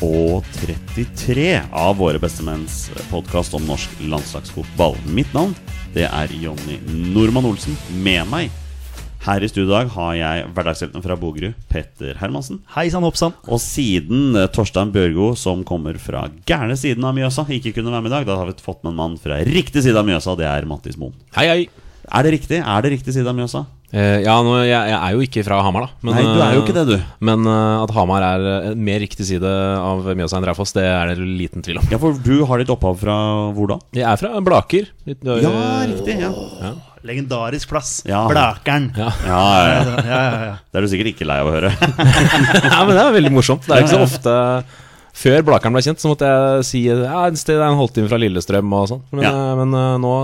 233 av Våre bestemenns podkast om norsk landslagsfotball. Mitt navn det er Jonny Normann Olsen. Med meg her i studio i dag har jeg hverdagshelten fra Bogerud, Petter Hermansen. Hei sann, hoppsann. Og siden eh, Torstein Bjørgo, som kommer fra gærne siden av Mjøsa, ikke kunne være med i dag, da har vi fått med en mann fra riktig side av Mjøsa. Det er Mattis Moen. Hei, hei. Er det riktig? Er det riktig side av Mjøsa? Eh, ja, nå, jeg, jeg er jo ikke fra Hamar, da. Men, Nei, du er jo ikke det, du. eh, Men uh, at Hamar er eh, en mer riktig side av Mjøsa enn Raufoss, det er det liten tvil om. Ja, for du har ditt opphav fra hvor da? Jeg er fra Blaker. Litt, ja, Ja, riktig. Ja, Legendarisk plass. Ja. Blakeren. Ja. ja, ja. Ja, ja, ja. Det er du sikkert ikke lei av å høre. ja, men det er veldig morsomt. Det er ikke så ofte Før Blakeren ble kjent, så måtte jeg si ja, et sted er en halvtime fra Lillestrøm og sånn. Men, Ja. men nå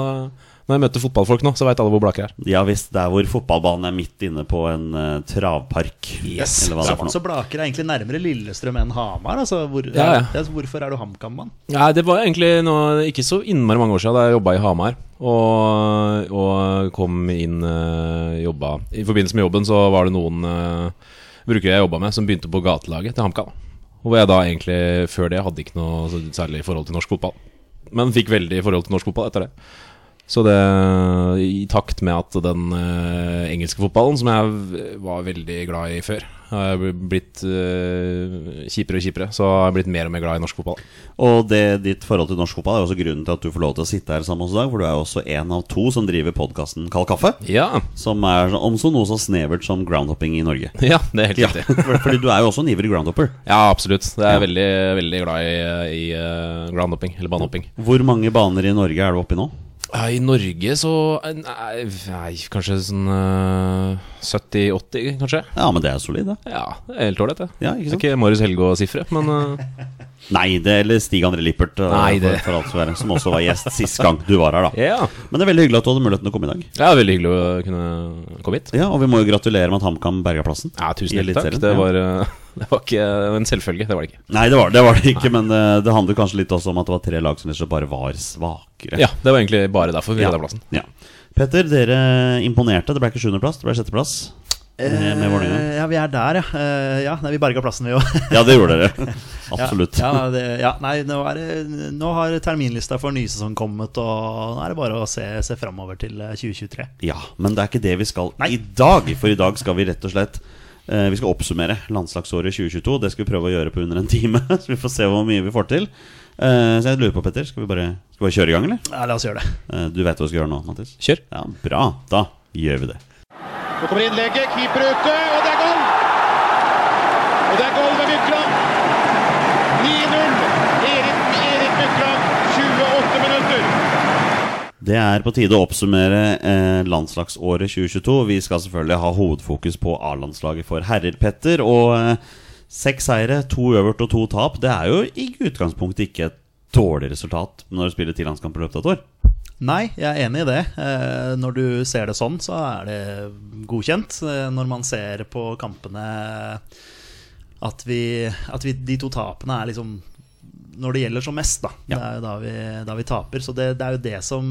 når jeg møter fotballfolk nå, så veit alle hvor Blaker er. Ja visst, det er hvor fotballbanen er midt inne på en uh, travpark. Yes. Eller hva det er for Så. Blaker er egentlig nærmere Lillestrøm enn Hamar. Altså, hvor, Ja, ja. Ja, hvorfor er du HamKam-mann? Ja, det var egentlig noe, ikke så innmari mange år siden da jeg jobba i Hamar. Og, og kom inn uh, jobba I forbindelse med jobben så var det noen uh, brukere jeg jobba med, som begynte på gatelaget til HamKam. Hvor jeg da egentlig før det hadde ikke noe så særlig forhold til norsk fotball. Men fikk veldig forhold til norsk fotball etter det. Så det, i takt med at den uh, engelske fotballen, som jeg var veldig glad i før, har blitt uh, kjipere og kjipere, så har jeg blitt mer og mer glad i norsk fotball. Og det, ditt forhold til norsk fotball er også grunnen til at du får lov til å sitte her sammen med oss i dag. For du er jo også en av to som driver podkasten Kald kaffe. Ja, Som er om så noe så snevert som groundhopping i Norge. ja det er helt Ja, riktig. for- fordi du er jo også en ivrig groundhopper. Ja, absolutt. Jeg er Ja. veldig, veldig glad i, i uh, groundhopping, eller banehopping. Hvor mange baner i Norge er du oppe i nå? Ja, I Norge så eh, Nei, nei kanskje sånn uh, 70-80, kanskje. Ja, men det er solid, det. Ja, det helt ålreit, det. Ja, ikke sant? ikke Marius Helgå-sifre, men uh... Nei, det eller Stig André Lippert, uh, Nei, det- for, for alt som også var gjest sist gang du var her, da. ja. Men det er veldig hyggelig at du hadde muligheten til å komme i dag. Er veldig hyggelig å kunne komme hit. Ja, Og vi må jo gratulere med at HamKam berga plassen. Ja, tusen hjertelig takk. Det var, eh, det var ikke en selvfølge. Det var det ikke. Nei, det var det, var det ikke, men det, det handler kanskje litt også om at det var tre lag som bare var svakere. Ja, det var egentlig bare derfor vi Ja. plassen. Ja. Petter, dere imponerte. Det ble ikke sjuendeplass, det ble sjetteplass. Med, med Vålerenga. Eh, Ja, vi er der, ja. Eh, ja nei, vi berga plassen, vi òg. Ja, det gjorde dere. Absolutt. Ja, ja, det, ja, nei, nå, er det, nå har terminlista for ny sesong kommet, og nå er det bare å se, se framover til eh, 2023. Ja, men det er ikke det vi skal Nei. i dag. For i dag skal vi rett og slett eh, Vi skal oppsummere landslagsåret 2022. Det skal vi prøve å gjøre på under en time. Så vi får se hvor mye vi får til. Eh, så jeg lurer på, Petter, skal vi bare, skal vi bare kjøre i gang, eller? Ja, la oss gjøre det. Eh, du vet hva vi skal gjøre nå, Mattis? Kjør. Ja, Bra. Da gjør vi det. Så kommer innlegget, keeper ute, og det er goal! Og det er goal ved Mykland. 9-0. Erik, Erik Mykland, 28 minutter. Det er på tide å oppsummere eh, landslagsåret 2022. Vi skal selvfølgelig ha hovedfokus på A-landslaget for herrer, Petter. Og eh, seks seire, to øvert og to tap. Det er jo i utgangspunktet ikke et dårlig resultat når du spiller ti landskamper i løpet av et år. Nei, jeg er enig i det. Eh, når du ser det sånn, så er det godkjent. Eh, når man ser på kampene at vi, at vi De to tapene er liksom Når det gjelder som mest, da. Ja. Det er jo da vi, da vi taper. Så det, det er jo det som,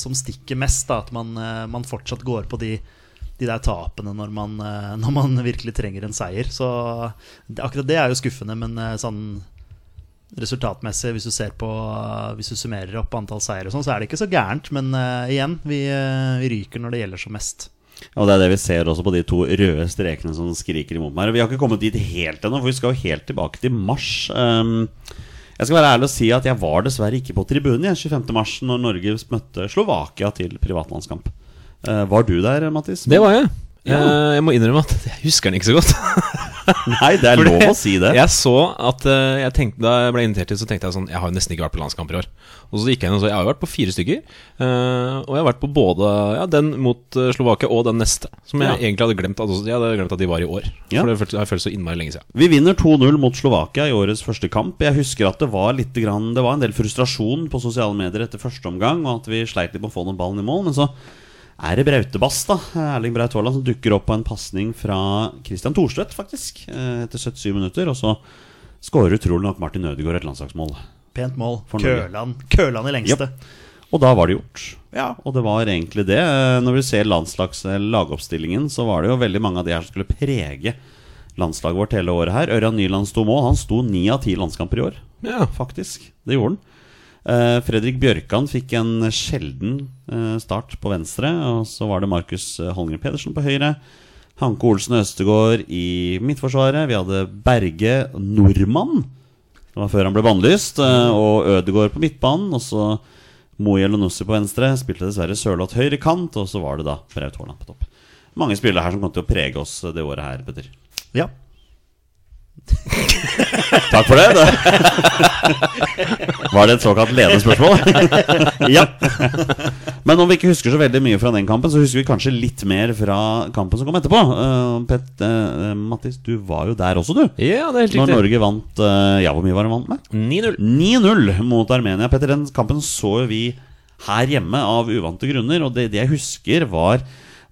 som stikker mest. Da, at man, eh, man fortsatt går på de de der tapene når man, eh, når man virkelig trenger en seier. Så akkurat det er jo skuffende, men eh, sånn resultatmessig, hvis du ser på Hvis du summerer opp antall seire og sånn, så er det ikke så gærent. Men uh, igjen, vi, vi ryker når det gjelder som mest. Og det er det vi ser også på de to røde strekene som skriker imot meg. Vi har ikke kommet dit helt ennå, for vi skal jo helt tilbake til mars. Um, Jeg skal være ærlig og si at jeg var dessverre ikke på tribunen jeg, 25. mars når Norge møtte Slovakia til privatlandskamp. Eh, var du der, Mattis? Det var jeg. Ja. Eh, Jeg må innrømme at jeg husker den ikke så godt. Nei, det er lov å si det. Jeg så at eh, jeg tenkte, Da jeg ble invitert til, så tenkte jeg sånn Jeg har jo nesten ikke vært på landskamper i år. Og så gikk jeg inn og så Jeg har jo vært på fire stykker. eh, og jeg har vært på både ja, den mot Slovakia og den neste. Som jeg Ja. egentlig hadde glemt at, jeg hadde glemt at de var i år. For det har føltes så innmari lenge siden. Vi vinner 2-0 mot Slovakia i årets første kamp. Jeg husker at det var litt grann, Det var en del frustrasjon på sosiale medier etter første omgang, og at vi sleit litt med å få den ballen i mål. Men så er det Brautebass, da, Erling Braut Haaland, som dukker opp på en pasning fra Christian Thorstvedt, faktisk, eh, etter 77 minutter. Og så skårer utrolig nok Martin Ødegaard et landslagsmål. Pent mål. Køland, Køland i lengste. Og da var det gjort. Ja. Og det var egentlig det. Eh, Når vi ser landslags eh, lagoppstillingen, så var det jo veldig mange av de her som skulle prege landslaget vårt hele året her. Ørjan Nyland sto mål. Han sto ni av ti landskamper i år, Ja. faktisk. Det gjorde han. Eh, Fredrik Bjørkan fikk en sjelden eh, start på venstre. Og så var det Markus eh, Holmgren Pedersen på høyre. Hanke Olsen Østegård i midtforsvaret. Vi hadde Berge Nordmann. Det var før han ble bannlyst. Og Ødegård på midtbanen. Og så Moe Elonussi på venstre. Spilte dessverre Sørloth høyre kant. Og så var det da Braut Haaland på topp. Mange spillere her som kom til å prege oss det året her, Petter. ja. Takk for det. Var det et såkalt ledende spørsmål? ja. Men om vi ikke husker så veldig mye fra den kampen, så husker vi kanskje litt mer fra kampen som kom etterpå. Uh, Pet, uh, Mattis, du var jo der også, du. Ja, det er helt Når riktig. Norge vant uh, Ja, hvor mye var det vant med? 9-0. 9-0 mot Armenia. Petter, den kampen så vi her hjemme av uvante grunner. Og det, det jeg husker, var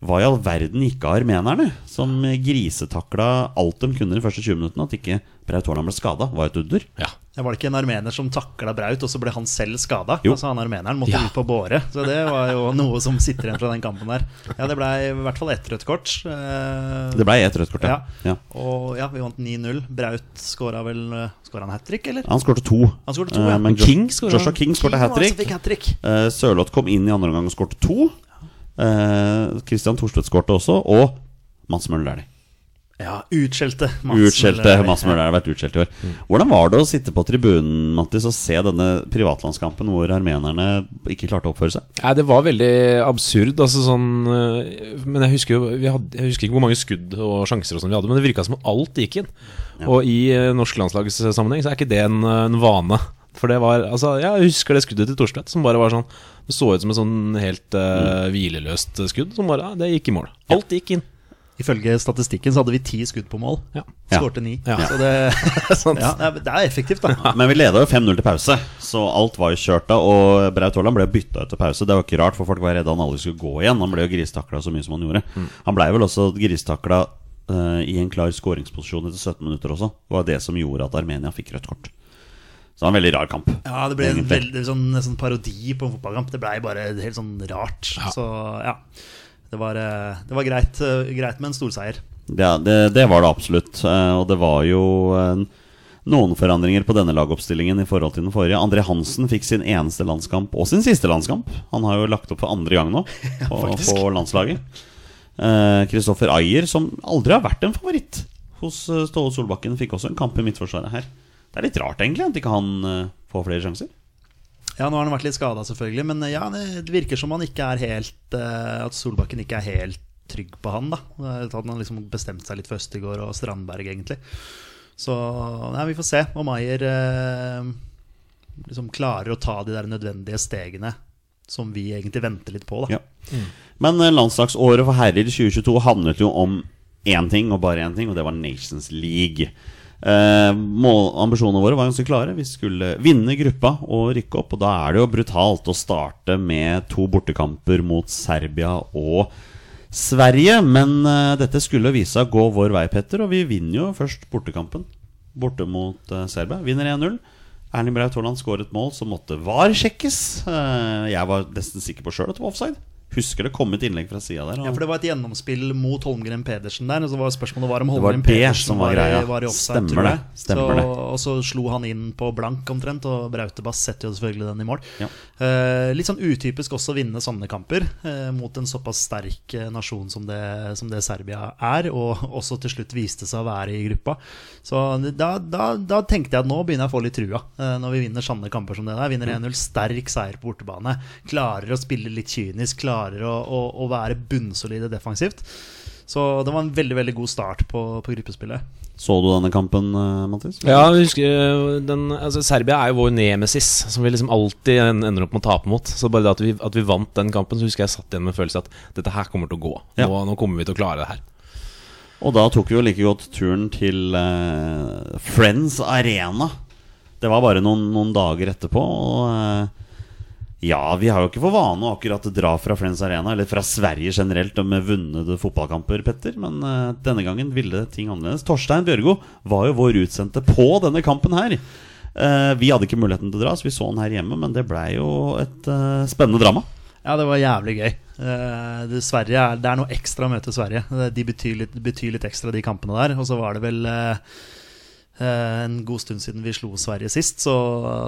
hva i all verden gikk av armenerne? Som grisetakla alt de kunne de første 20 minuttene. At ikke Braut Haaland ble skada, var et under. Ja. Det var det ikke en armener som takla Braut, og så ble han selv skada? Altså, han armeneren måtte Ja. ut på båre. Så det var jo noe som sitter igjen fra den kampen der. Ja, det ble i hvert fall ett rødt kort. Eh, Det ble ett rødt kort, ja. Ja. ja. Og ja, vi vant 9-0. Braut skåra vel Skåra han hat trick, eller? Han skårte to. Han skårte to, Eh, ja. men King Josh- skåret- Joshua King skårte hat trick. Sørloth kom inn i andre omgang og skårte to. Eh, Christian Thorstvedt skårte også. Og Mats Møller Dæhlie. Ja, utskjelte Utskjelte Møller. Mats Møller Dæhlie har vært utskjelt i år. Hvordan var det å sitte på tribunen Mattis, og se denne privatlandskampen hvor armenerne ikke klarte å oppføre seg? Nei, det var veldig absurd. Altså sånn øh, Men jeg husker jo vi hadde, Jeg husker ikke hvor mange skudd og sjanser og sånn vi hadde, men det virka som om alt gikk inn. Og i øh, norsk landslagssammenheng så er ikke det en, en vane. For det var Altså, jeg husker det skuddet til Thorstvedt som bare var sånn Det så ut som et sånn helt øh, hvileløst skudd som bare ja, Det gikk i mål. Alt gikk inn. Ifølge statistikken så hadde vi ti skudd på mål. Ja. Skårte ni. Ja. Så det, ja, det er- effektivt, da. Men vi leda jo 5-0 til pause, så alt var jo kjørt da. Og Braut Haaland ble bytta ut til pause. Det var ikke rart, for folk var redde han aldri skulle gå igjen. Han ble jo gristakla så mye som han gjorde. Han blei vel også gristakla uh, i en klar skåringsposisjon etter 17 minutter også. Det var det som gjorde at Armenia fikk rødt kort. Så det var en veldig rar kamp. Ja, det ble en veldig sånn, sånn parodi på en fotballkamp. Det blei bare helt sånn rart. Så ja. Det var, eh, det var greit, eh, greit med en storseier. Ja, det, det var det absolutt. Eh, og det var jo noen forandringer på denne lagoppstillingen i forhold til den forrige. André Hansen fikk sin eneste landskamp, og sin siste landskamp. Han har jo lagt opp for andre gang nå på, faktisk. på landslaget. Kristoffer Ayer, som aldri har vært en favoritt hos Ståle Solbakken, fikk også en kamp i midtforsvaret her. Det er litt rart, egentlig, at ikke han eh, får flere sjanser. Ja, nå har han vært litt skada, selvfølgelig, men eh, ja, det virker som han ikke er helt eh, At Solbakken ikke er helt trygg på han, da. At han har liksom bestemt seg litt for Østegård og Strandberg, egentlig. Så ja, vi får se om Ayer eh, liksom klarer å ta de der nødvendige stegene som vi egentlig venter litt på, da. Ja. Men eh, landslagsåret for herrer 2022 handlet jo om én ting, og bare én ting, og det var Nations League. Eh, mål, ambisjonene våre var ganske klare. Vi skulle vinne gruppa og rykke opp. Og da er det jo brutalt å starte med to bortekamper mot Serbia og Sverige. Men eh, dette skulle vise seg å gå vår vei, Petter, og vi vinner jo først bortekampen. Borte mot eh, Serbia. Vinner 1-0. Erling Braut Haaland skåret mål som måtte var sjekkes. Eh, jeg var nesten sikker på sjøl at det var offside. Husker det kom et innlegg fra sida der. Og, Ja, for Det var et gjennomspill mot Holmgren Pedersen der. Og så var spørsmålet var om Holmgren det Pedersen var var, var i offside. Stemmer det. Stemmer så, det. Og så slo han inn på blank omtrent, og Brautebass setter jo selvfølgelig den i mål. Ja. Eh, litt sånn utypisk også å vinne sånne kamper eh, mot en såpass sterk eh, nasjon som det, som det Serbia er, og også til slutt viste seg å være i gruppa. Så da, da, da tenkte jeg at nå begynner jeg å få litt trua, eh, når vi vinner sånne kamper som det der. Vinner 1-0, sterk seier på bortebane. Klarer å spille litt kynisk, klarer å, å, å være bunnsolide defensivt. Så det var en veldig veldig god start på, på gruppespillet. Så du denne kampen, Mathis? Ja, jeg husker øh, den, altså, Serbia er jo vår nemesis, som vi liksom alltid ender opp med å tape mot. Så bare det at vi, at vi vant den kampen, så husker jeg satt igjen med følelsen at dette her kommer til å gå. Ja. Nå, nå kommer vi til å klare det her. Og da tok vi jo like godt turen til uh, Friends Arena. Det var bare noen, noen dager etterpå. Og eh, ja, vi har jo ikke for vane å akkurat dra fra Friends Arena, eller fra Sverige generelt, med vunne fotballkamper, Petter. Men uh, denne gangen ville ting annerledes. Torstein Bjørgo var jo vår utsendte på denne kampen her. Uh, vi hadde ikke muligheten til å dra, så vi så den her hjemme, men det blei jo et uh, spennende drama. Ja, det var jævlig gøy. Uh, det, Sverige er, det er noe ekstra å møte Sverige. De betyr litt, betyr litt ekstra, de kampene der. Og så var det vel eh, en god stund siden vi slo Sverige sist, så,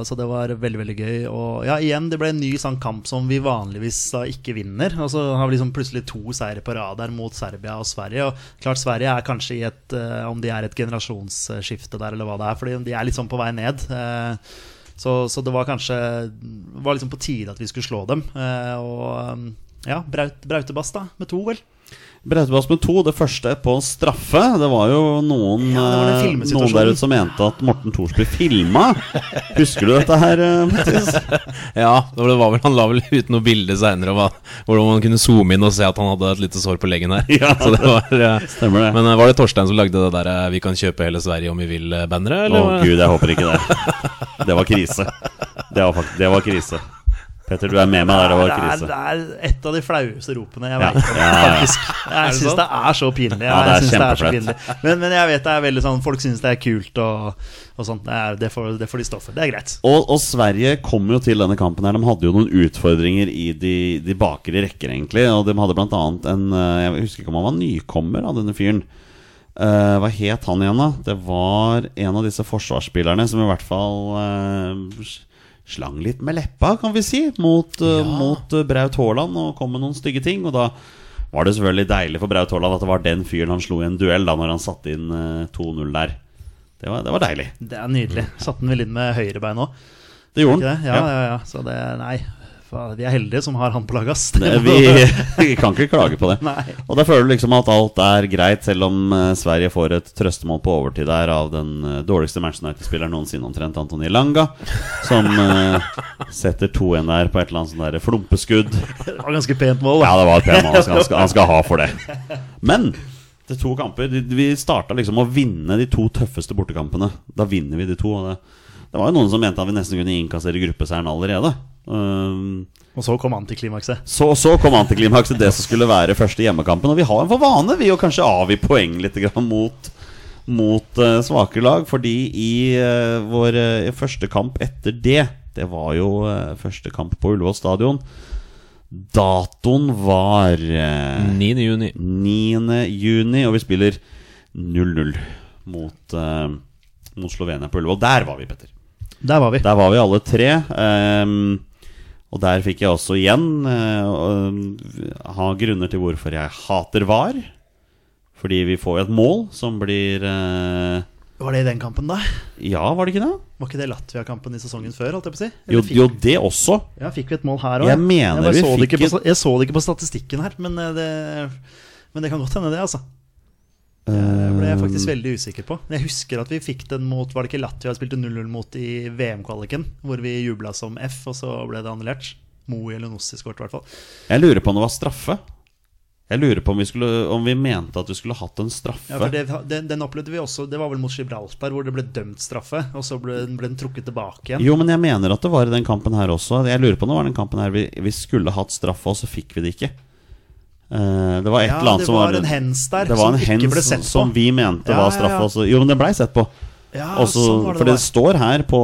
så det var veldig veldig gøy. Og ja, igjen, det ble en ny sånn kamp som vi vanligvis da ikke vinner. Og så har vi liksom plutselig to seire på rad der mot Serbia og Sverige. Og klart Sverige er kanskje i et eh, Om de er et generasjonsskifte der, eller hva det er. Fordi de er litt sånn på vei ned. Eh, så, så det var kanskje var liksom på tide at vi skulle slå dem. Eh, og ja, Braut, Brautebass, da, med to, vel. Brautebas med to, det første på straffe. Det var jo noen, Ja, det var eh, noen der ute som mente at Morten Thors ble filma. Husker du dette her, eh, Mattis? Ja, det var vel, han la vel ut noe bilde seinere hvordan man kunne zoome inn og se at han hadde et lite sår på leggen her. Ja. Så det var, ja. Stemmer det. Men eh, var det Torstein som lagde det der 'Vi kan kjøpe hele Sverige om vi vil'-banneret? Å eller? gud, jeg håper ikke det. Det var krise. Det var, faktisk, det var krise. Petter, du er med meg der. Det var det, er, det er et av de flaueste ropene jeg Ja, vet om, ja, ja. faktisk. Jeg syns det er så pinlig. Ja, det er Jeg synes det er så kjempeflaut. pinlig. Men, men jeg vet det er veldig sånn folk syns det er kult og, og sånt. Det, er, det, får, det får de stå for. Det er greit. Og, og Sverige kom jo til denne kampen her De hadde jo noen utfordringer i de, de bakre rekker, egentlig. Og de hadde blant annet en eh, Jeg husker ikke om han var nykommer av denne fyren. Uh, hva het han igjen, da? Det var en av disse forsvarsspillerne som i hvert fall eh, slang litt med leppa, kan vi si, mot, ja. mot eh, Braut Haaland og kom med noen stygge ting. Og da var det selvfølgelig deilig for Braut Haaland at det var den fyren han slo i en duell da når han satte inn eh, 2-0 der. Det var, det var deilig. Det er nydelig. Satte den vel inn med høyrebein òg. Det gjorde han. Ja, ja, ja. Så det Nei. Vi er heldige som har han på laget. Vi, vi kan ikke klage på det. Nei. Og da føler du liksom at alt er greit, selv om eh, Sverige får et trøstemål på overtid der av den eh, dårligste Manchester United-spilleren noensinne, omtrent Antoni Langa, som eh, setter 2-1 der på et eller annet sånn der flumpeskudd. Det var ganske pent mål. Ja, det var et pent mål. Han skal, han skal, han skal ha for det. Men det to kamper Vi starta liksom å vinne de to tøffeste bortekampene. Da vinner vi de to. Og det, det var jo noen som mente at vi nesten kunne innkassere gruppeseieren allerede. Um, Og så kom antiklimakset. så, så kom antiklimakset, det som skulle være første hjemmekampen. Og vi har en for vane vi å kanskje avgi poeng litt grann mot, mot uh, svake lag. Fordi i uh, vår uh, første kamp etter det, det var jo første kamp på Ullevål stadion Datoen var eh, 9. juni. 9. juni, og vi spiller 0-0 mot, mot Slovenia på Ullevål. Der var vi, Petter. Der var vi. Der var vi alle tre. Um, og der fikk jeg også igjen uh, ha grunner til hvorfor jeg hater VAR. Fordi vi får jo et mål som blir uh, Var det i den kampen, da? Ja, var det ikke det? Var ikke det Latvia-kampen i sesongen før? holdt jeg på å si? Jo, jo det også. Ja, fikk vi et mål her òg? Jeg mener jeg, vi fikk på, jeg så det ikke på statistikken her, men det, men det kan godt hende, det, altså. Det ble jeg faktisk veldig usikker på. Jeg husker at vi fikk den mot Var det ikke Latvia vi spilte 0-0 mot i VM-kvaliken? Hvor vi jubla som F, og så ble det annullert. Moe eller Nossi skåret, i hvert fall. Jeg lurer på om det var straffe. Jeg lurer på om vi, skulle, om vi mente at vi skulle hatt en straffe. Ja, for det, den, den opplevde vi også Det var vel mot Gibraltar, hvor det ble dømt straffe. Og så ble, ble den trukket tilbake igjen. Jo, men jeg mener at det var i den kampen her også. Jeg lurer på om det var den kampen her vi, vi skulle hatt straffe, og så fikk vi det ikke. Eh, det var et Ja, eller annet som var var en hens der som ikke ble sett på. som vi mente Ja, var ja, ja. Også. Jo, men den blei sett på. Ja, Og sånn det for det det står her på,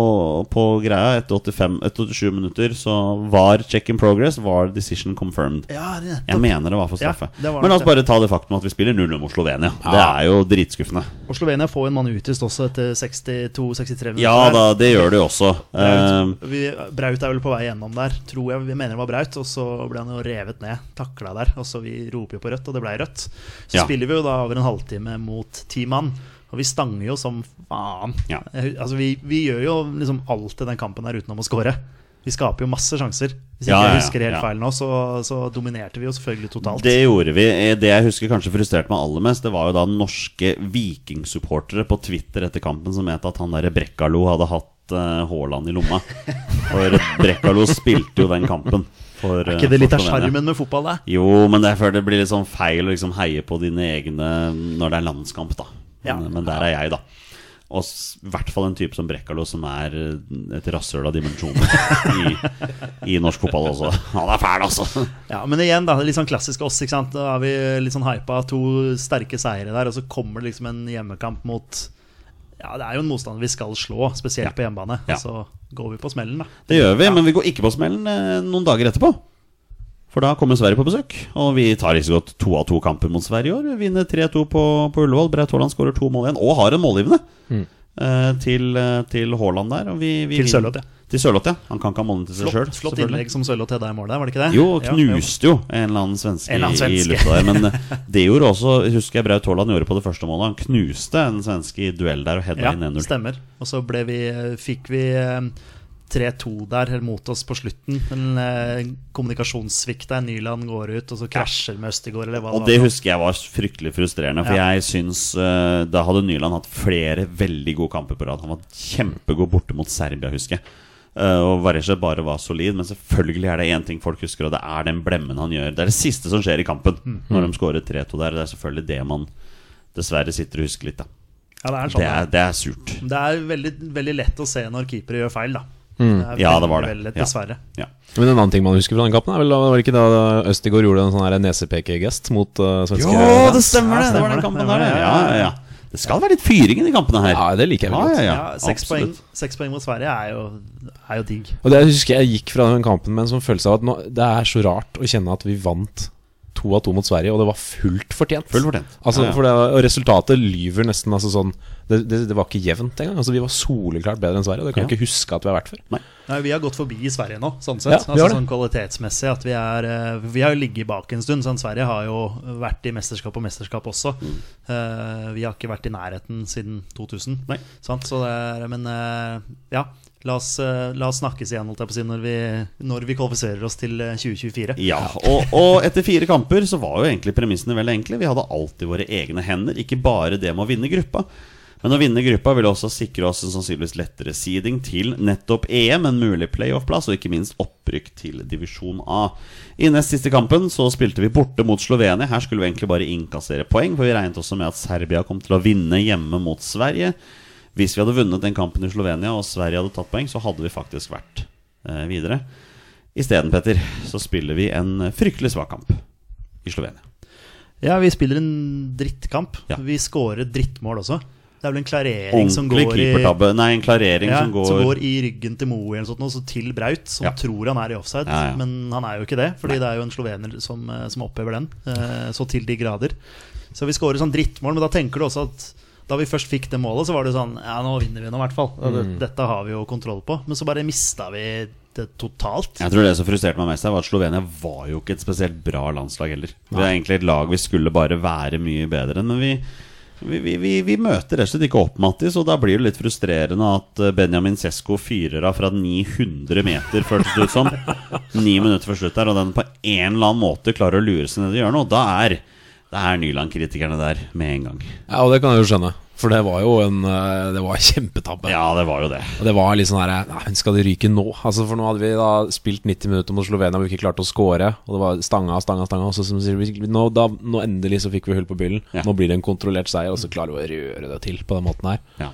på greia etter 85, etter 87 minutter så var check in progress, var decision confirmed. Ja, det, Jeg mener det var for straffe. Ja, var Men la oss bare ta det faktum at vi spiller 0-0 mot Slovenia. Det er jo dritskuffende. Og Slovenia får en mann utvist også etter 62-63 minutter. Ja da, det gjør det jo også. Braut, Eh, vi, Braut er vel på vei gjennom der, tror jeg. Vi mener det var Braut. Og så ble han jo revet ned, takla der. Og så Vi roper jo på rødt, og det ble rødt. Så Ja. spiller vi jo da over en halvtime mot ti mann. Og vi stanger jo som faen. Ja. Altså, vi, vi gjør jo liksom alt i den kampen her utenom å score. Vi skaper jo masse sjanser. Hvis ikke Ja, jeg husker helt Ja. feil nå, så, så dominerte vi jo selvfølgelig totalt. Det gjorde vi. Eh, Det jeg husker kanskje frustrerte meg aller mest, det var jo da norske vikingsupportere på Twitter etter kampen som mente at han derre Brekkalo hadde hatt Haaland uh, i lomma. For Brekkalo spilte jo den kampen. For, er ikke det litt av sjarmen med fotball, da? Jo, men det, det blir litt sånn feil å liksom heie på dine egne når det er landskamp, da. Ja. Men, men der er jeg, da. Og i hvert fall en type som Brekkalo, som er et rasshøl av dimensjoner i, i norsk fotball også. Han er fæl, altså! Ja, Men igjen, da, litt sånn klassisk oss. ikke sant? Da har vi litt sånn hypa to sterke seire der, og så kommer det liksom en hjemmekamp mot Ja, det er jo en motstander vi skal slå, spesielt på hjemmebane. Ja. Og så går vi på smellen, da. Det gjør vi, men vi går ikke på smellen eh, noen dager etterpå. For da kommer Sverige på besøk, og vi tar like så godt to av to kamper mot Sverige i år. Vi vinner 3-2 på, på Ullevål. Braut Haaland skårer to mål igjen, og har en målgivende eh, til, eh, til Haaland der. Og vi, vi Til Sørloth, ja. Til Sørloth, ja. Han kan ikke ha målene til seg sjøl. Flott, flott innlegg som Sørloth hadde i mål der, var det ikke det? Jo, knuste jo en eller annen svenske, eller annen i- i lufta der. Men eh, det gjorde også, husker jeg Braut Haaland gjorde på det første målet. Han knuste en svenske i duell der og hedda Ja, inn 1-0. stemmer. Og så ble vi, fikk vi eh, 3-2 der mot oss på slutten. En eh, kommunikasjonssvikt der. Nyland går ut, og så krasjer med Østigård. eller hva Og det det husker jeg var fryktelig frustrerende. For Ja. jeg syns eh, Da hadde Nyland hatt flere veldig gode kamper på rad. Han var kjempegod borte mot Serbia, husker jeg. Uh, og Varesje bare var solid. Men selvfølgelig er det én ting folk husker, og det er den blemmen han gjør. Det er det siste som skjer i kampen Mm. når de skårer 3-2 der. Det er selvfølgelig det man dessverre sitter og husker litt, da. Ja, det er sånn. Det er, det er surt. Det er veldig, veldig lett å se når keepere gjør feil, da. Mm. Ja, det var det. veldig dessverre. Ja. Ja. Men en annen ting man husker fra den kampen, er vel, var det ikke da Østigård gjorde en sånn nesepekegest mot uh, svenske Jo, det stemmer Ja, det! Det var den kampen Det der, det, ja. ja. Det skal være litt fyring i de kampene her. Ja, det liker jeg godt. Ja, ja, Ja, Seks poeng, seks poeng mot Sverige er jo, er jo digg. Og det jeg husker jeg gikk fra den kampen med en sånn følelse av at nå, det er så rart å kjenne at vi vant to av to mot Sverige, og det var fullt fortjent. Fullt fortjent. Altså, Ja, ja. For det, og resultatet lyver nesten altså sånn det, det, det var ikke jevnt engang. Altså, vi var soleklart bedre enn Sverige, og det kan jeg Ja. ikke huske at vi har vært før. Nei, Vi har gått forbi Sverige nå, sånn sett. Altså sånn kvalitetsmessig at Vi er eh, Vi har jo ligget bak en stund. Sånn Sverige har jo vært i mesterskap og mesterskap også. Mm. Uh, vi har ikke vært i nærheten siden 2000. Nei. Sant? Så det er, men uh, ja, la oss, eh, la oss snakkes igjen si, når vi, når vi kvalifiserer oss til eh, 2024. Ja, og, og etter fire kamper så var jo egentlig premissene veldig enkle. Vi hadde alltid våre egne hender, ikke bare det med å vinne gruppa. Men å vinne gruppa ville også sikre oss en sannsynligvis lettere seeding til nettopp EM, en mulig playoff-plass, og ikke minst opprykk til divisjon A. I nest siste kampen så spilte vi borte mot Slovenia. Her skulle vi egentlig bare innkassere poeng, for vi regnet også med at Serbia kom til å vinne hjemme mot Sverige. Hvis vi hadde vunnet den kampen i Slovenia, og Sverige hadde tatt poeng, så hadde vi faktisk vært eh, videre. Isteden, Petter, så spiller vi en fryktelig svak kamp i Slovenia. Ja, vi spiller en drittkamp. Ja. Vi scorer drittmål også. Det er vel en klarering som går i. Nei, en klarering ja, som går, som går i ryggen til Moe eller sånt, og så til Braut, som Ja. tror han er i offside. Men han er jo ikke det, fordi det er jo en slovener som, eh, som opphever den. eh, Så til de grader. Så vi skårer sånn drittmål, men da tenker du også at da vi først fikk det målet, så var det sånn Ja, nå vinner vi nå, i hvert fall. Mm. Dette har vi jo kontroll på. Men så bare mista vi det totalt. Jeg tror det som frustrerte meg mest, her var at Slovenia var jo ikke et spesielt bra landslag heller. Vi er egentlig et lag vi skulle bare være mye bedre enn, men vi, vi, vi, vi, vi møter rett og slett ikke opp, Mattis, og da blir det litt frustrerende at eh, Benjamin Sesko fyrer av fra 900 meter, føltes det ut som. Ni minutter før slutt der, og den på en eller annen måte klarer å lure seg ned i hjørnet, og da er, da er Nyland-kritikerne der med en gang. Ja, og det kan jeg jo skjønne. For det var jo en eh, Det var kjempetabbe. Ja, det var jo det. Og det var litt sånn herre Nei, skal det ryke nå? Altså For nå hadde vi da spilt 90 minutter mot Slovenia hvor vi ikke klarte å score. Og det var stanga, stanga, stanga. Og så som sier, nå, da, nå endelig så fikk vi hull på byllen. Ja. Nå blir det en kontrollert seier, og så klarer vi å røre det til på den måten her. Ja.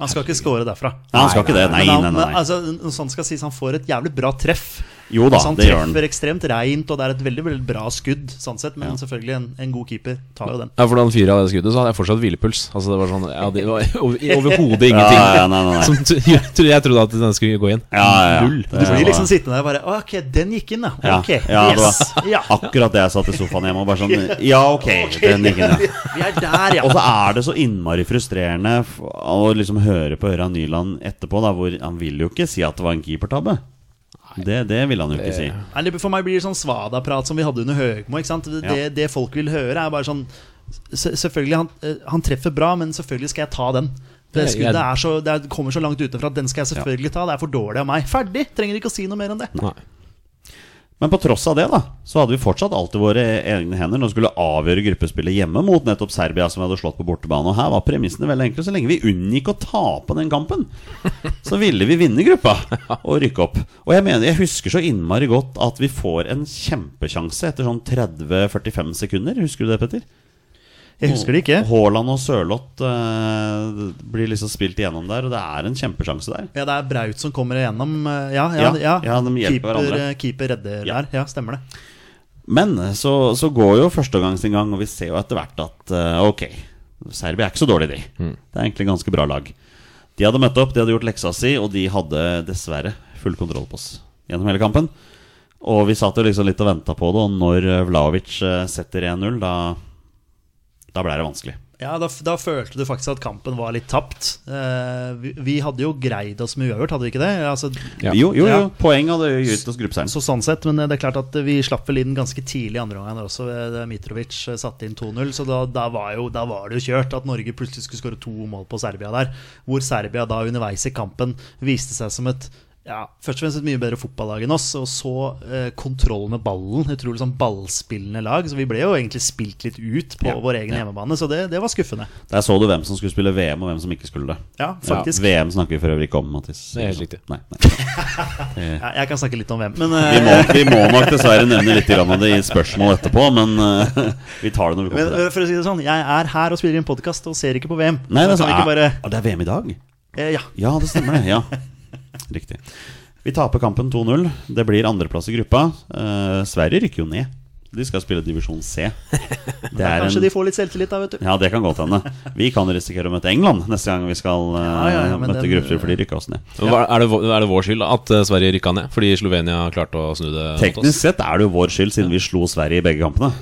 Han skal ikke score derfra. Nei, han skal ikke det. Nei, nei, nei, nei. Men, altså, sånn skal sies, han får et jævlig bra treff. Jo da, altså, han det gjør han. treffer ekstremt reint, og det er et veldig veldig bra skudd, sånn sett. Men selvfølgelig, en, en god keeper tar jo den. Ja, for da han fyra det skuddet, så hadde jeg fortsatt hvilepuls. Altså det var sånn Ja, det var overhodet ingenting. Ja, ja, nei, nei, nei. Som jeg trodde- jeg trodde at den skulle gå inn. Ja, ja, ja. Null. Du blir liksom sittende der og bare Ok, den gikk inn, da. Ok, ja, det yes. var Ja. akkurat det jeg satt i sofaen hjemme og bare sånn Ja, ok, den gikk inn, ja. Vi er der, ja. Og så er det så innmari frustrerende å liksom høre på Ørjan Nyland etterpå, da, hvor han vil jo ikke si at det var en keepertabbe. Det, det vil han jo ikke si. Eller For meg blir det sånn svada-prat som vi hadde under Høgmo. Ikke sant? Det, Ja. det folk vil høre, er bare sånn Selvfølgelig, han, eh, han treffer bra, men selvfølgelig skal jeg ta den. Det skuddet er så, det er, kommer så langt utenfra at den skal jeg selvfølgelig ta. Det er for dårlig av meg. Ferdig! Trenger ikke å si noe mer enn det. Nei. Men på tross av det, da, så hadde vi fortsatt alltid våre egne hender når vi skulle avgjøre gruppespillet hjemme mot nettopp Serbia, som vi hadde slått på bortebane. Og her var premissene veldig enkle. Så lenge vi unngikk å tape den kampen, så ville vi vinne gruppa og rykke opp. Og jeg mener, jeg husker så innmari godt at vi får en kjempesjanse etter sånn 30-45 sekunder. Husker du det, Petter? Jeg husker det ikke. Haaland og Sørloth uh, blir liksom spilt igjennom der, og det er en kjempesjanse der. Ja, det er Braut som kommer igjennom. eh, Ja, ja, Ja, ja. de hjelper keeper, hverandre. eh, keeper redder Ja. der. Ja, stemmer det. Men så, så går jo førstegangsinngang, og vi ser jo etter hvert at uh, ok, Serbia er ikke så dårlig, de. Det er egentlig ganske bra lag. De hadde møtt opp, de hadde gjort leksa si, og de hadde dessverre full kontroll på oss gjennom hele kampen. Og vi satt jo liksom litt og venta på det, og når Vlaovic setter 1-0, da, da ble det vanskelig. Ja, da, da følte du faktisk at kampen var litt tapt. Uh, vi, vi hadde jo greid oss med uavgjort, hadde vi ikke det? Altså, Ja. Jo, jo, jo, Ja. poeng hadde jo gitt oss gruppeseieren. Så sånn sett, men det er klart at vi slapp vel inn ganske tidlig i andre omgang også. Mitrovic eh, satte inn 2-0, så da, da, var jo, da var det jo kjørt at Norge plutselig skulle skåre to mål på Serbia der. Hvor Serbia da underveis i kampen viste seg som et ja, først og fremst et mye bedre fotballag enn oss, og så eh, kontroll med ballen. Utrolig sånn ballspillende lag. Så vi ble jo egentlig spilt litt ut på Ja, vår egen hjemmebane, så det, det var skuffende. Der så du hvem som skulle spille VM, og hvem som ikke skulle det. Ja, faktisk. VM snakker vi for øvrig ikke om, Mattis. Det er helt riktig. Nei, nei. Ja, jeg kan snakke litt om hvem, men Vi eh, må, vi må nok dessverre nevne litt av det i spørsmål etterpå, men uh, vi tar det når vi Men kommer til det. eh, for å si det sånn, jeg er her og spiller inn podkast og ser ikke på VM. Nei, det er, Så bare ah, det er VM i dag? eh, Ja. Ja, det stemmer det. Ja, Riktig. Vi taper kampen 2-0. Det blir andreplass i gruppa. Eh, Sverige rykker jo ned. De skal spille divisjon C. Det er Kanskje en, de får litt selvtillit da, vet du. ja, det kan godt hende. Vi kan risikere å møte England neste gang vi skal uh, Ja, ja, ja, møte den- grupper, for de rykka oss ned. Er, det, vår- er det vår skyld at eh, Sverige rykka ned? Fordi Slovenia klarte å snu det Teknisk sett er det jo vår skyld, siden vi slo Sverige i begge kampene.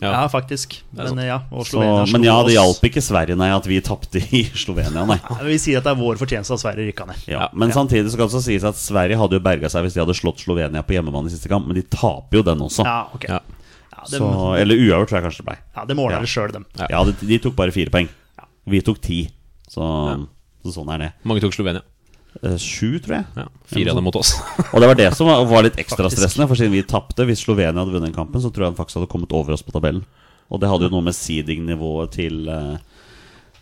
Ja, Ja. faktisk. Men ja, Så, men ja, det hjalp ikke Sverige, nei, at vi tapte i Slovenia, nei. Ja, Vi sier at det er vår fortjeneste at Sverige rykka ned. Ja, men samtidig så kan det også sies at Sverige hadde jo berga seg hvis de hadde slått Slovenia på hjemmebane i siste kamp, men de taper jo den også. Ja, ok. Ja. Ja, så, eller uavgjort, tror jeg kanskje det ble. ja, det måler Ja. det sjøl, dem. Ja, de, de tok bare fire poeng. Vi tok ti. Så, så sånn er det. Mange tok Slovenia. Eh, Sju, tror jeg. Ja, Fire av dem mot oss. Og det var det som var, litt ekstra stressende, for siden vi tapte Hvis Slovenia hadde vunnet kampen, så tror jeg han faktisk hadde kommet over oss på tabellen. Og det hadde jo noe med seeding-nivået til uh,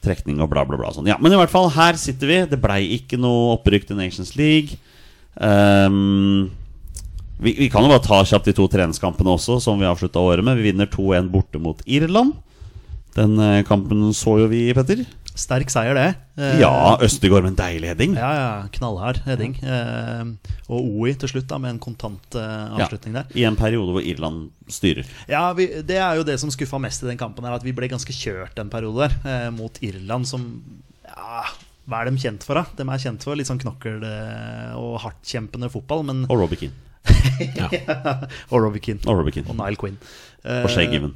trekning og bla, bla, bla. Sånn. Ja, men i hvert fall, her sitter vi. Det blei ikke noe opprykk til Nations League. Um, vi, vi kan jo bare ta kjapt de to treningskampene også, som vi avslutta året med. Vi vinner 2-1 borte mot Irland. Den eh, kampen så jo vi, Petter. Sterk seier, det. Eh, Ja, Østegård med en deilig heading. Ja, ja, knallhard heading. Eh, og OI til slutt, da, med en kontant eh, Ja, avslutning der. I en periode hvor Irland styrer. Ja, vi, Det er jo det som skuffa mest i den kampen, her at vi ble ganske kjørt en periode der. Eh, mot Irland, som ja, Hva er de kjent for, da? De er kjent for litt sånn knokkel- eh, og hardtkjempende fotball, men Og Robbie Keane. Og Robbie Keane. Og Robbie Keane. Og Nile Quinn. Eh, Og Shay Given.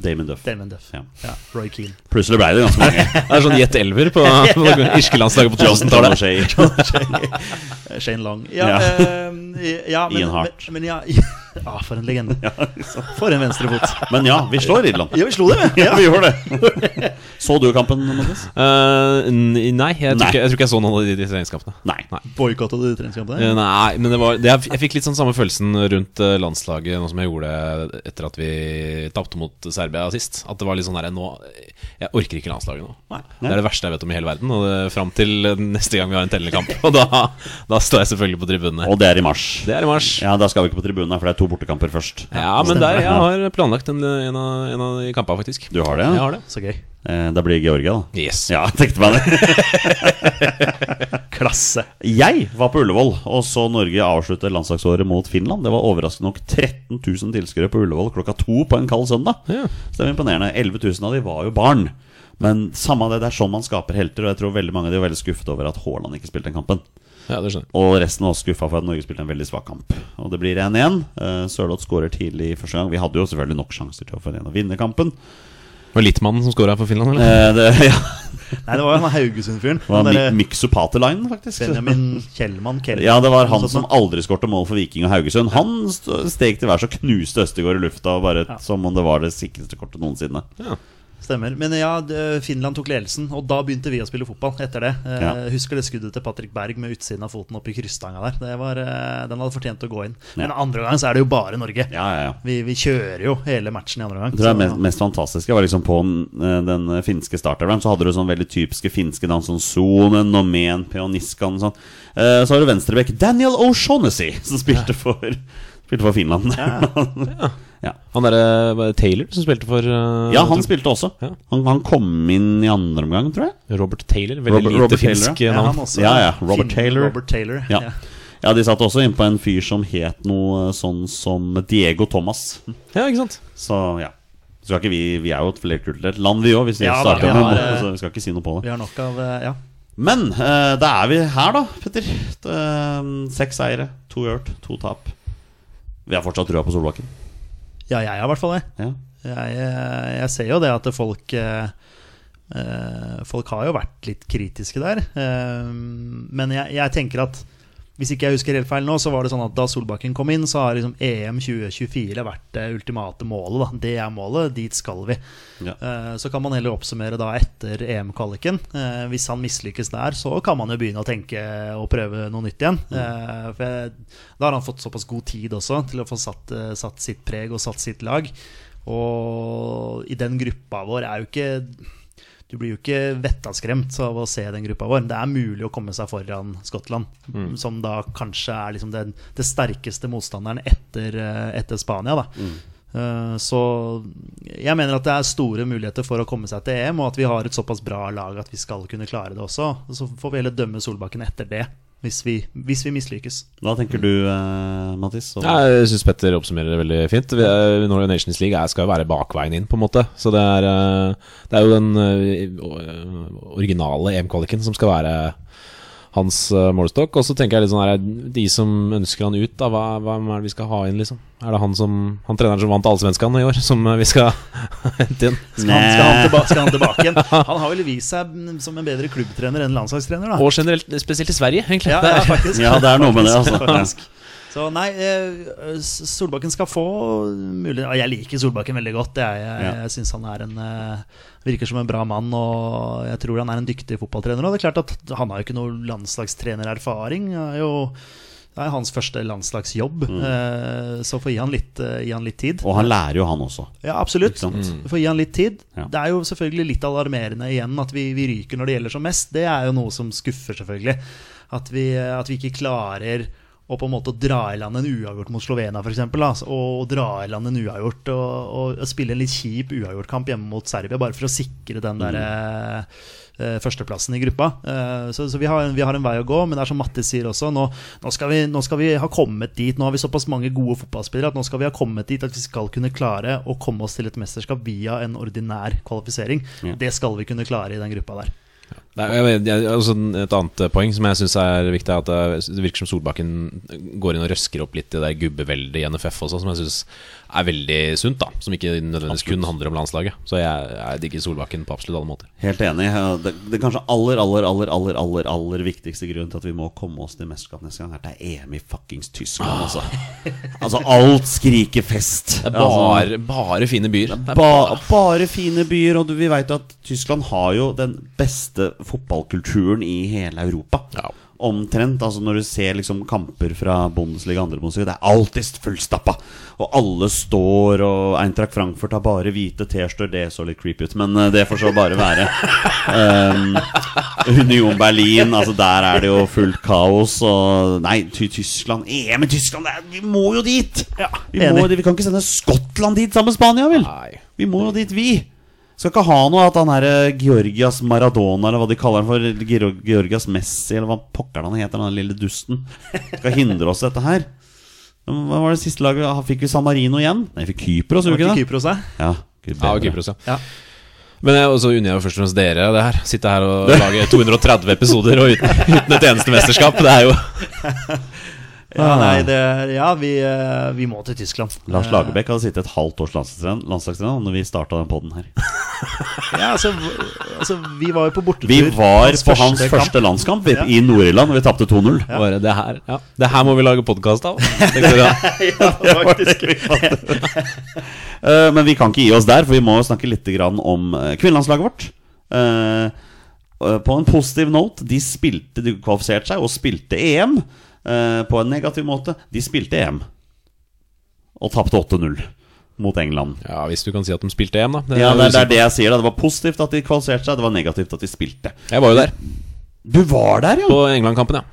Damon Duff. Damon Duff. Ja. Ja. Roy Keane. Plutselig ble det ganske mange. Det er sånn Jet Elver på, på irske landslaget på John 2000-tallet. Shay. Shane Long. Ja, Ja. Uh, ja men, Ian Hart. Men, men ja, ja, for en legende. For en venstrefot. Men ja, vi slår Irland. Ja, vi slo dem, ja. vi gjorde det. Så du kampen, Mattis? Uh, n- nei, jeg tror, Nei. Ikke, jeg tror ikke jeg så noen av de, de treningskampene. Nei. Nei. Boikotta du treningskampene? Uh, Nei, men det var det, jeg, jeg fikk litt sånn samme følelsen rundt eh, landslaget Nå som jeg gjorde etter at vi tapte mot Serbia sist. At det var litt sånn her nå Jeg orker ikke landslaget nå. Det er det verste jeg vet om i hele verden. Og det, Fram til neste gang vi har en tellende kamp. Og da, da står jeg selvfølgelig på tribunene. Og det er i mars. Det er i mars. Ja, Da skal vi ikke på tribunene, for det er to bortekamper først. Ja, men der, jeg har planlagt en, en, av, en av de kampene, faktisk. Du har det? Jeg har det. Så gøy. Eh, da blir det Georgia, da. Yes. Ja, tenkte meg det. Klasse. Jeg var på Ullevål og så Norge avslutte landslagsåret mot Finland. Det var overraskende nok 13 000 tilskuere på Ullevål klokka to på en kald søndag. Ja. Så det var imponerende. 11 000 av de var jo barn. Men samme det, det er sånn man skaper helter. Og jeg tror veldig mange av de var veldig skuffet over at Haaland ikke spilte den kampen. Ja, det. Og resten var også skuffa for at Norge spilte en veldig svak kamp. Og det blir 1-1. Uh, Sørloth skårer tidlig i første gang. Vi hadde jo selvfølgelig nok sjanser til å få en å vinne kampen. Det var Littmannen som skåra for Finland, eller? Eh, det, ja, Nei, det var jo han Haugesund-fyren. Miksu faktisk. Benjamin Kjellmann Kjellmann. Ja, det var han som aldri skårte mål for Viking og Haugesund. Han steg til værs og knuste Østegård i lufta, bare som om det var det sikreste kortet noensinne. Ja. Stemmer. Men ja, Finland tok ledelsen, og da begynte vi å spille fotball etter det. Eh, Ja. Husker det skuddet til Patrick Berg med utsiden av foten oppi krysstanga der. Det var, eh, den hadde fortjent å gå inn. Men andre gang så er det jo bare Norge. Ja, ja, ja. Vi, vi kjører jo hele matchen i andre gang. Det det mest, mest fantastiske var liksom på den, den finske starteren Så hadde du sånn veldig typiske finske navn som Sonen, Nomen, Peoniskan og sånn. Eh, Så har du venstrebekk Daniel O'Shaughnessy, som spilte for, spilte for Finland. Ja. Han derre Taylor som spilte for uh, Ja, han spilte også. Ja. Han, han kom inn i andre omgang, tror jeg. Robert Taylor. Veldig Robert- lite Robert Taylor, Ja, navn. han også. Ja, ja, Robert Finn- Taylor. Robert Taylor. Ja. Ja. ja, de satt også inn på en fyr som het noe sånn som Diego Thomas. Ja, ikke sant? Så ja. Så skal ikke vi, vi er jo et flerkulturelt land, vi òg, hvis vi Ja, da, starter med noe. eh, Så vi skal ikke si noe på det. Vi har nok av eh, Ja. Men uh, da er vi her, da, Petter. Eh, Seks seire, to gjort, to tap. Vi har fortsatt trua på Solbakken. Ja, jeg har i hvert fall det. Ja. Jeg, jeg, jeg ser jo det at folk eh, eh, Folk har jo vært litt kritiske der. Eh, men jeg, jeg tenker at hvis ikke jeg husker helt feil nå, så var det sånn at da Solbakken kom inn, så har liksom EM 2024 vært det ultimate målet. Da. Det er målet, dit skal vi. Ja. Eh, Så kan man heller oppsummere da etter EM-kvaliken. Eh, Hvis han mislykkes der, så kan man jo begynne å tenke og prøve noe nytt igjen. Eh, For jeg, da har han fått såpass god tid også til å få satt, satt sitt preg og satt sitt lag. Og i den gruppa vår er jo ikke Du blir jo ikke vettaskremt av å se den gruppa vår. Det er mulig å komme seg foran Skottland, som da kanskje er liksom den, det sterkeste motstanderen etter, eh, etter Spania. Da. Eh, Så jeg mener at det er store muligheter for å komme seg til EM, og at vi har et såpass bra lag at vi skal kunne klare det også. Så får vi heller dømme Solbakken etter det, hvis vi, hvis vi mislykkes. Hva tenker du, uh, Mathis? Og- Ja, jeg syns Petter oppsummerer det veldig fint. Vi er, Norway Nations League er, skal jo være bakveien inn, på en måte. Så det er, eh, det er jo den eh, originale EM-kvaliken som skal være hans eh, målestokk. Og så tenker jeg litt sånn her De som ønsker han ut, da, hva, hva er det vi skal ha inn, liksom? Er det han som Han treneren som vant Allsvenskan i år, som eh, vi skal hente inn? Skal han, skal, han tilba skal han tilbake igjen? Han har vel vist seg som en bedre klubbtrener enn landslagstrener, da. Og generelt, spesielt i Sverige, egentlig. Ja, ja, faktisk. Ja, det er noe med det, altså. Faktisk. Så nei, eh, Solbakken skal få mulighet Jeg liker Solbakken veldig godt. Jeg, jeg, jeg syns han er en virker som en bra mann, og jeg tror han er en dyktig fotballtrener. Og det er klart at Han har jo ikke noe landslagstrenererfaring. Er jo- Det er hans første landslagsjobb, mm. så får gi han litt, eh, gi han litt tid. Og han lærer jo, han også. Ja, absolutt. Mm. Får gi han litt tid. Ja. Det er jo selvfølgelig litt alarmerende igjen at vi, vi ryker når det gjelder som mest. Det er jo noe som skuffer, selvfølgelig. At vi, at vi ikke klarer å på en måte dra i land en uavgjort mot Slovenia, f.eks. Og dra i land en uavgjort og, og spille en litt kjip uavgjortkamp hjemme mot Serbia, bare for å sikre den der mm eh, førsteplassen i gruppa. Eh, så så vi, har, vi har en vei å gå, men det er som Mattis sier også, nå, nå, skal vi, nå skal vi ha kommet dit. Nå har vi såpass mange gode fotballspillere at nå skal vi ha kommet dit at vi skal kunne klare å komme oss til et mesterskap via en ordinær kvalifisering. Ja. Det skal vi kunne klare i den gruppa der. Vet- også et annet poeng som jeg syns er viktig, er at det virker som Solbakken går inn og røsker opp litt i det der gubbeveldet i NFF også, som jeg syns er veldig sunt, da. Som ikke nødvendigvis kun handler om landslaget. Så jeg, jeg digger Solbakken på absolutt alle måter. Helt enig. Det, det kanskje aller, aller, aller, aller, aller, aller viktigste grunnen til at vi må komme oss til mesterskap neste gang, er at det er EM i fuckings Tyskland, altså. Altså, alt skriker fest. Det er Altså, bare, bare fine byer. Er Ba, bare fine byer, og du, vi vet jo at Tyskland har jo den beste fotballkulturen i hele Europa. Ja. Omtrent. altså Når du ser liksom kamper fra Bundesliga andre Bundesliga, det er alltid fullstappa. Og alle står, og Eintracht Frankfurt har bare hvite T-skjorter. Det så litt creepy ut, men eh, det får så bare være. Um, Union Berlin, altså der er det jo fullt kaos. Og nei, ty Tyskland EM i Tyskland, det er, vi må jo dit! vi, må, vi kan ikke sende Skottland dit sammen med Spania, vel? Nei. Vi må jo dit, vi. Skal ikke ha noe at han her eh, Georgias Maradona, eller hva de kaller han for, Georgias Messi, eller hva pokker han heter, den lille dusten, skal hindre oss dette her. Hva var det siste laget? Ah, Fikk vi San Marino igjen? Nei, vi fikk Kypros, gjorde vi ikke det? Kypros? Ja, Ja. Kypros, ja. Ja. Men jeg, også unner jeg først og fremst dere det her. Sitte her og lage 230 episoder og uten, uten et eneste mesterskap. Det er jo Ja, nei, det, ja vi, eh, vi må til Tyskland. Lars Eh, Lagerbäck hadde sittet et halvt års landslagstrener når vi starta den poden her. Ja, altså, altså, vi var jo på bortetur. Vi var på hans kamp. første landskamp Ja. i Nord-Irland, og vi tapte 2-0. bare det her. Ja. Det her må vi lage podkast av. ja, faktisk. Eh, men vi kan ikke gi oss der, for vi må jo snakke litt om kvinnelandslaget vårt. På en positiv note, de spilte De kvalifiserte seg og spilte EM. Eh, på en negativ måte, de spilte EM. Og tapte 8-0 mot England. Ja, Hvis du kan si at de spilte EM, da. Det Ja, det, er- det er det jeg sier. da Det var positivt at de kvalifiserte seg, det var negativt at de spilte. Jeg var jo der. Du var der, ja! På England-kampen, ja.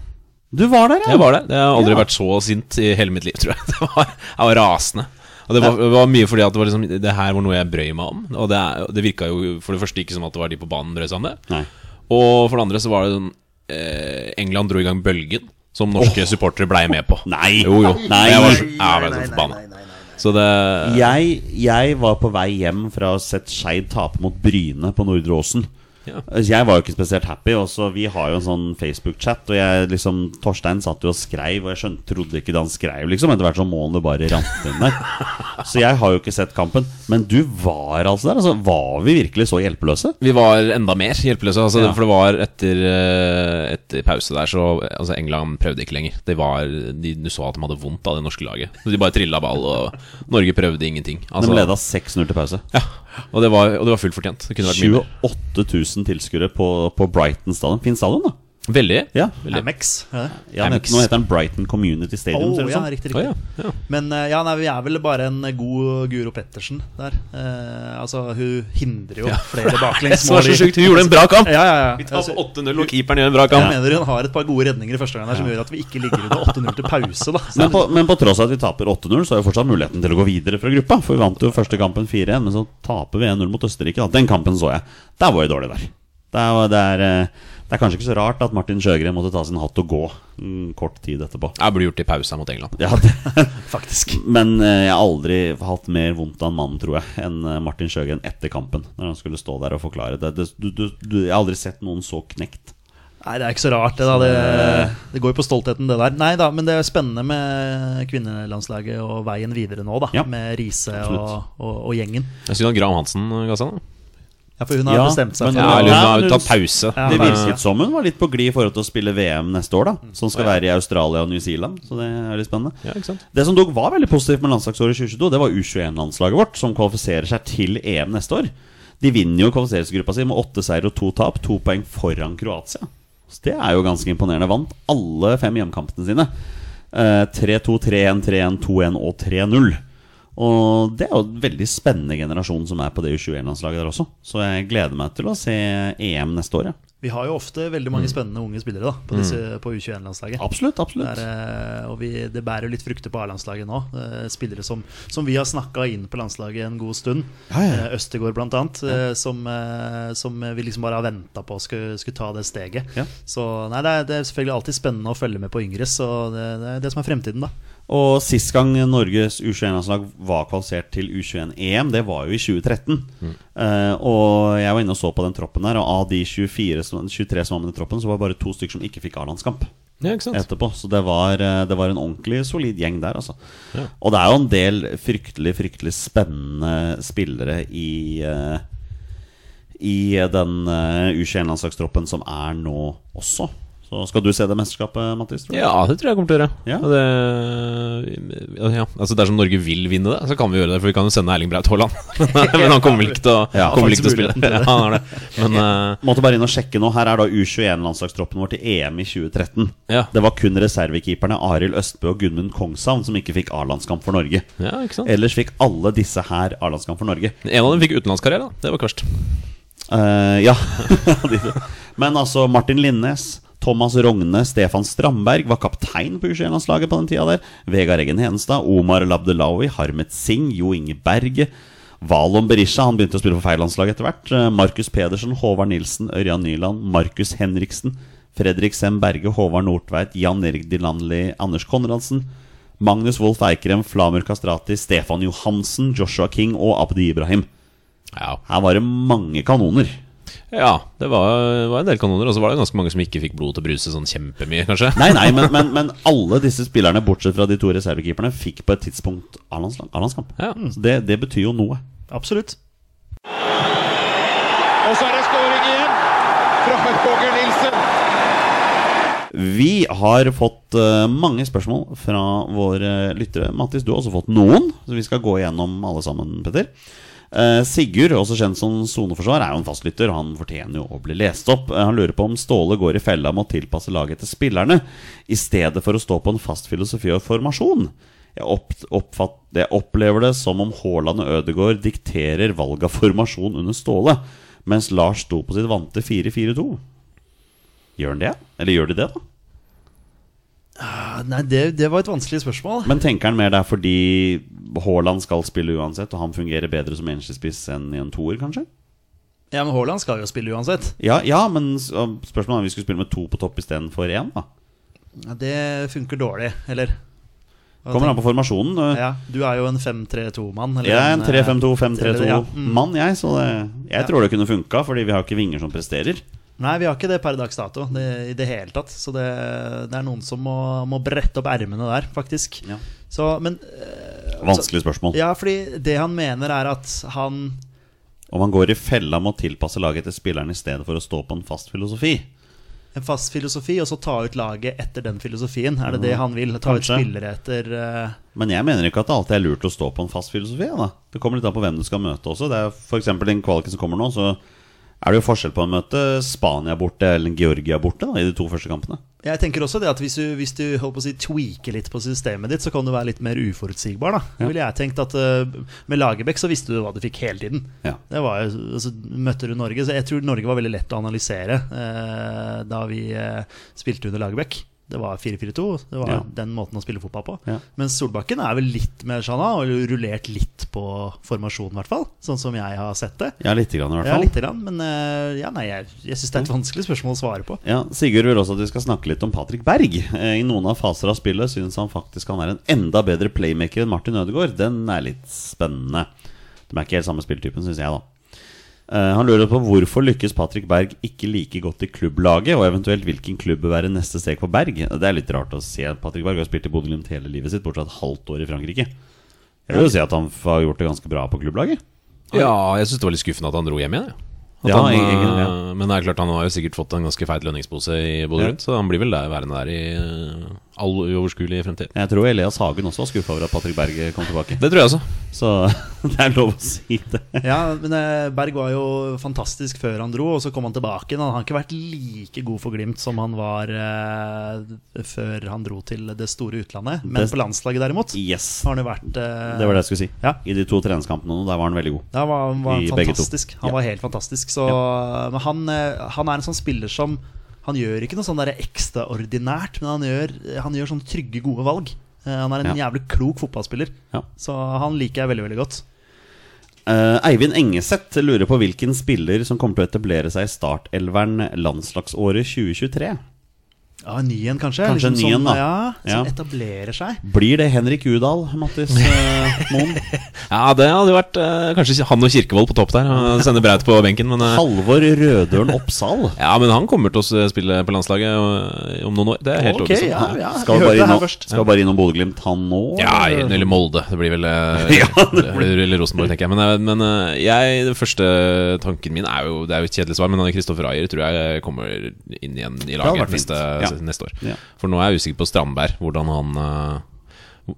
Du var der, ja! Jeg var der. Jeg har aldri Ja. vært så sint i hele mitt liv, tror jeg. Det var, jeg var rasende. Og det var, var mye fordi at det var liksom Det her var noe jeg brøy meg om. Og det, det virka jo for det første ikke som at det var de på banen brøy seg om det. Nei. Og for det andre så var det sånn eh, England dro i gang bølgen, som norske supportere blei med på. Nei. Jo, jo. Nei. Jeg var så, jeg så forbanna. Så det Jeg, jeg var på vei hjem fra å ha sett Skeid tape mot Bryne på Nordre Åsen. Ja. Jeg var jo ikke spesielt happy. Også, vi har jo en sånn Facebook-chat, og jeg liksom Torstein satt jo og skreiv, og jeg skjønte, trodde ikke det han skreiv, liksom. Etter hvert så må han jo bare rante inn der. Så jeg har jo ikke sett kampen. Men du var altså der. Altså, var vi virkelig så hjelpeløse? Vi var enda mer hjelpeløse. Altså, Ja. For det var etter, eh, etter pause der, så altså, England prøvde ikke lenger. Det var, de, du så at de hadde vondt av det norske laget. Så De bare trilla ball, og Norge prøvde ingenting. Altså, De leda 6-0 til pause. Ja, og det var, og det var fullt fortjent. Det kunne vært mye mer. 28 000 tilskuere på, på Brighton stadion. Fin stadion, da. Veldig. Ja. Veldig. Amex. Ja. Amex. nå heter den Brighton Community Stadium. Oh, det ja, riktig, riktig. ja, ja. Men eh, ja, nei, vi er vel bare en god Guro Pettersen der. Eh, altså, hun hindrer jo flere Det baklengsmål. var så sykt, sjukt. Hun gjorde en bra kamp! Ja, ja, ja. Vi tar Altså, 8-0, og keeperen gjør en bra kamp. jeg mener hun har et par gode redninger i første gang der som gjør at vi ikke ligger under 8-0 til pause. Da. Men på, men på tross av at vi taper 8-0, så har vi fortsatt muligheten til å gå videre fra gruppa. For vi vant jo første kampen 4-1, men så taper vi 1-0 mot Østerrike. Da. Den kampen så jeg. Der var vi dårlige der. der, var der er, eh, det er kanskje ikke så rart at Martin Sjøgren måtte ta sin hatt og gå mm, kort tid etterpå. Jeg burde gjort det i pausa mot England. Ja, det, faktisk. men eh, jeg har aldri hatt mer vondt av en mann, tror jeg, enn eh, Martin Sjøgren etter kampen. Når han skulle stå der og forklare det. det du, du, du, jeg har aldri sett noen så knekt. Nei, det er ikke så rart, det. da Det, det går jo på stoltheten, det der. Nei da, men det er spennende med kvinnelandslaget og veien videre nå, da. Ja, med Riise og, og, og gjengen. Jeg synes Graham Hansen ga seg. da. Ja, for hun har Ja, bestemt seg men for Ja, hun har tatt pause. Ja, Det virket som hun var litt på glid i forhold til å spille VM neste år, da. Som skal være i Australia og New Zealand. Så det er litt spennende. ja, ikke sant? Det som dog var veldig positivt med landslagsåret 2022, det var U21-landslaget vårt, som kvalifiserer seg til EM neste år. De vinner jo kvalifiseringsgruppa si med åtte seier og to tap, to poeng foran Kroatia. Så det er jo ganske imponerende. Vant alle fem hjemkampene sine. Eh, 3-2, 3-1, 3-1, 2-1 og 3-0. Og det er jo en veldig spennende generasjon som er på det U21-landslaget der også. Så jeg gleder meg til å se EM neste år, ja. Vi har jo ofte veldig mange spennende unge spillere da på, disse- på U21-landslaget. Absolutt, absolutt. er, eh, og vi, det bærer jo litt frukter på A-landslaget nå. Spillere som, som vi har snakka inn på landslaget en god stund. Ja, ja, ja. Eh, Østegård blant annet. eh, Som, som vi liksom bare har venta på skulle, skulle ta det steget. Ja. Så nei, det er, det er selvfølgelig alltid spennende å følge med på yngre. Så det, det er det som er fremtiden, da. Og sist gang Norges U21-landslag var kvalifisert til U21-EM, det var jo i 2013. Eh, og jeg var inne og så på den troppen der, og av de 24 som, 23 som var med i troppen, så var det bare to stykker som ikke fikk A-landskamp Ja, etterpå. Så det var, eh, det var en ordentlig solid gjeng der, altså. Og det er jo en del fryktelig, fryktelig spennende spillere i uh, I den uh, U21-landslagstroppen som er nå også. Så skal du se det mesterskapet, Mattis? Ja, det tror jeg kommer til å gjøre. Ja. Det, ja, Altså Dersom Norge vil vinne det, så kan vi gjøre det. For vi kan jo sende Erling Braut Haaland. Men han kommer vel ikke til å, Ja, kommer ikke til å spille. Ja, han har det. Men uh, Måtte bare inn og sjekke nå. Her er da U21-landslagstroppen vår til EM i 2013. Ja. Det var kun reservekeeperne Arild Østbø og Gudmund Kongshavn som ikke fikk A-landskamp for Norge. ja, ikke sant Ellers fikk alle disse her A-landskamp for Norge. En av dem fikk utenlandskarriere, da. Det var kvarst. verst. Eh, ja. Men altså, Martin Linnes, Thomas Rogne, Stefan Strandberg var kaptein på U21-landslaget på den tida der. Vegard Eggen Henstad, Omar Labdelawi, Harmet Singh, Jo Inge Berge. Valon Berisha han begynte å spille for feil landslag etter hvert. Eh, Markus Pedersen, Håvard Nilsen, Ørjan Nyland, Markus Henriksen, Fredrik Sem Berge, Håvard Nordtveit, Jan Erik Dilanli, Anders Konradsen. Magnus Wolff Eikrem, Flamur Kastrati, Stefan Johansen, Joshua King og Abdi Ibrahim. Ja, Her var det mange kanoner. Ja det var, var en del kanoner. Og så var det ganske mange som ikke fikk blod til å bruse sånn kjempemye, kanskje. Nei, nei, men, men, men alle disse spillerne, bortsett fra de to reservekeeperne, fikk på et tidspunkt A-landskamp. Ja. Så det, det betyr jo noe. Absolutt. Og så er det skåring igjen fra Borger Nilsen. Vi har fått eh, mange spørsmål fra våre lyttere. Mattis, du har også fått noen, så vi skal gå igjennom alle sammen, Petter. Eh, Sigurd, også kjent som soneforsvar, er jo en fastlytter. Han fortjener jo å bli lest opp. Uh, han lurer på om Ståle går i fella med å tilpasse laget til spillerne, i stedet for å stå på en fast filosofi og formasjon. Jeg, opp, oppfatt, jeg opplever det som om Haaland og Ødegaard dikterer valg av formasjon under Ståle, mens Lars sto på sitt vante 4-4-2. Gjør han det? Eller gjør de det, da? Ah, Nei, det, det var et vanskelig spørsmål. Men tenker han mer det er fordi Haaland skal spille uansett, og han fungerer bedre som ensligspiss enn i en toer, kanskje? Ja, men Haaland skal jo spille uansett. Ja, ja men spørsmålet er om vi skulle spille med to på topp istedenfor én. da. Ja, det funker dårlig, eller? Hva Kommer an på formasjonen. Ja, du er jo en 5-3-2-mann. Jeg er en 3-5-2-5-3-2-mann, Ja, mm. jeg. Så det, jeg tror det kunne funka, fordi vi har ikke vinger som presterer. Nei, vi har ikke det per dags dato det, i det hele tatt. Så det, det er noen som må, må brette opp ermene der, faktisk. Ja. Så, men øh, Vanskelig spørsmål. Ja, fordi det han mener, er at han Om han går i fella med å tilpasse laget til spilleren i stedet for å stå på en fast filosofi. En fast filosofi, og så ta ut laget etter den filosofien. Er det det han vil? Ta ut spillere etter uh... Men jeg mener ikke at det alltid er lurt å stå på en fast filosofi. Da. Det kommer litt an på hvem du skal møte også. Det er for eksempel den kvaliken som kommer nå, så er det jo forskjell på å møte Spania borte eller Georgia borte da, i de to første kampene. Jeg tenker også det at Hvis du, hvis du håper å si, tweaker litt på systemet ditt, så kan du være litt mer uforutsigbar. da Ja. Ville jeg tenkt at uh, Med Lagerbäck så visste du hva du fikk hele tiden. Ja. Det var altså, Møtte du Norge Så jeg tror Norge var veldig lett å analysere uh, da vi uh, spilte under Lagerbäck. Det var 4-4-2. Det var Ja. den måten å spille fotball på. Ja. Mens Solbakken er vel litt mer sånn og rullert litt på formasjonen, i hvert fall. Sånn som jeg har sett det. Ja, lite grann i hvert Ja, fall. lite grann, men eh, ja, nei, jeg, jeg syns det er et vanskelig spørsmål å svare på. Ja, Sigurd vil også at vi skal snakke litt om Patrick Berg. Eh, I noen av faser av spillet syns han faktisk han er en enda bedre playmaker enn Martin Ødegaard. Den er litt spennende. De er ikke helt samme spilltypen, syns jeg, da. Eh, han lurer på hvorfor lykkes Patrick Berg ikke like godt i klubblaget, og eventuelt hvilken klubb bør være neste steg for Berg. Det er litt rart å se at Patrick Berg har spilt i Bodø-Glimt hele livet sitt, bortsett fra et halvt år i Frankrike. Jeg vil jo si at han har gjort det ganske bra på klubblaget. Ja, jeg syns det var litt skuffende at han dro hjem igjen. At Ja, han, egentlig, ja. eh, Men det er klart han har jo sikkert fått en ganske feit lønningspose i Bodø Glimt, så han blir vel der, værende der i eh, all uoverskuelig fremtid. Jeg tror Elias Hagen også var skuffa over at Patrick Berg kom tilbake. Det tror jeg også. Så det er lov å si det. Ja, men eh, Berg var jo fantastisk før han dro, og så kom han tilbake. igjen. Han har ikke vært like god for Glimt som han var eh, før han dro til det store utlandet. Men Det- på landslaget derimot Yes. har han jo vært eh, Det var det jeg skulle si. Ja. I de to treningskampene nå, der var han veldig god. Da var, var han I fantastisk. Han Ja. var helt fantastisk. Så, Men han, eh, han er en sånn spiller som Han gjør ikke noe sånn der ekstraordinært, men han gjør, han gjør sånne trygge, gode valg. Eh, Han er en Ja. jævlig klok fotballspiller. Ja. Så han liker jeg veldig, veldig godt. Uh, Eivind Engeseth lurer på hvilken spiller som kommer til å etablere seg i startelveren landslagsåret 2023. Ja, En ny en, kanskje? Kanskje en ny en, sånn, da. Ja, Som Ja. etablerer seg. Blir det Henrik Udal, Mattis eh, Moen? Ja, det hadde vært eh, kanskje han og Kirkevold på topp der. og Sende Braut på benken, men eh, Halvor Rødøren Oppsal? Ja, men han kommer til å spille på landslaget eh, om noen år. Det er helt Ok, ja, ja. Skal vi bare det innom, skal bare innom Bodø-Glimt, han nå? Ja, eller? Molde. Det blir vel eh, eller, eller Rosenborg, tenker jeg. Men, eh, men eh, jeg, den første tanken min er jo Det er jo et kjedelig svar, men Kristoffer Ayer tror jeg kommer inn igjen i hadde vært laget fint. neste, Ja. neste år. Ja. For nå er jeg usikker på Strandberg, hvordan han eh,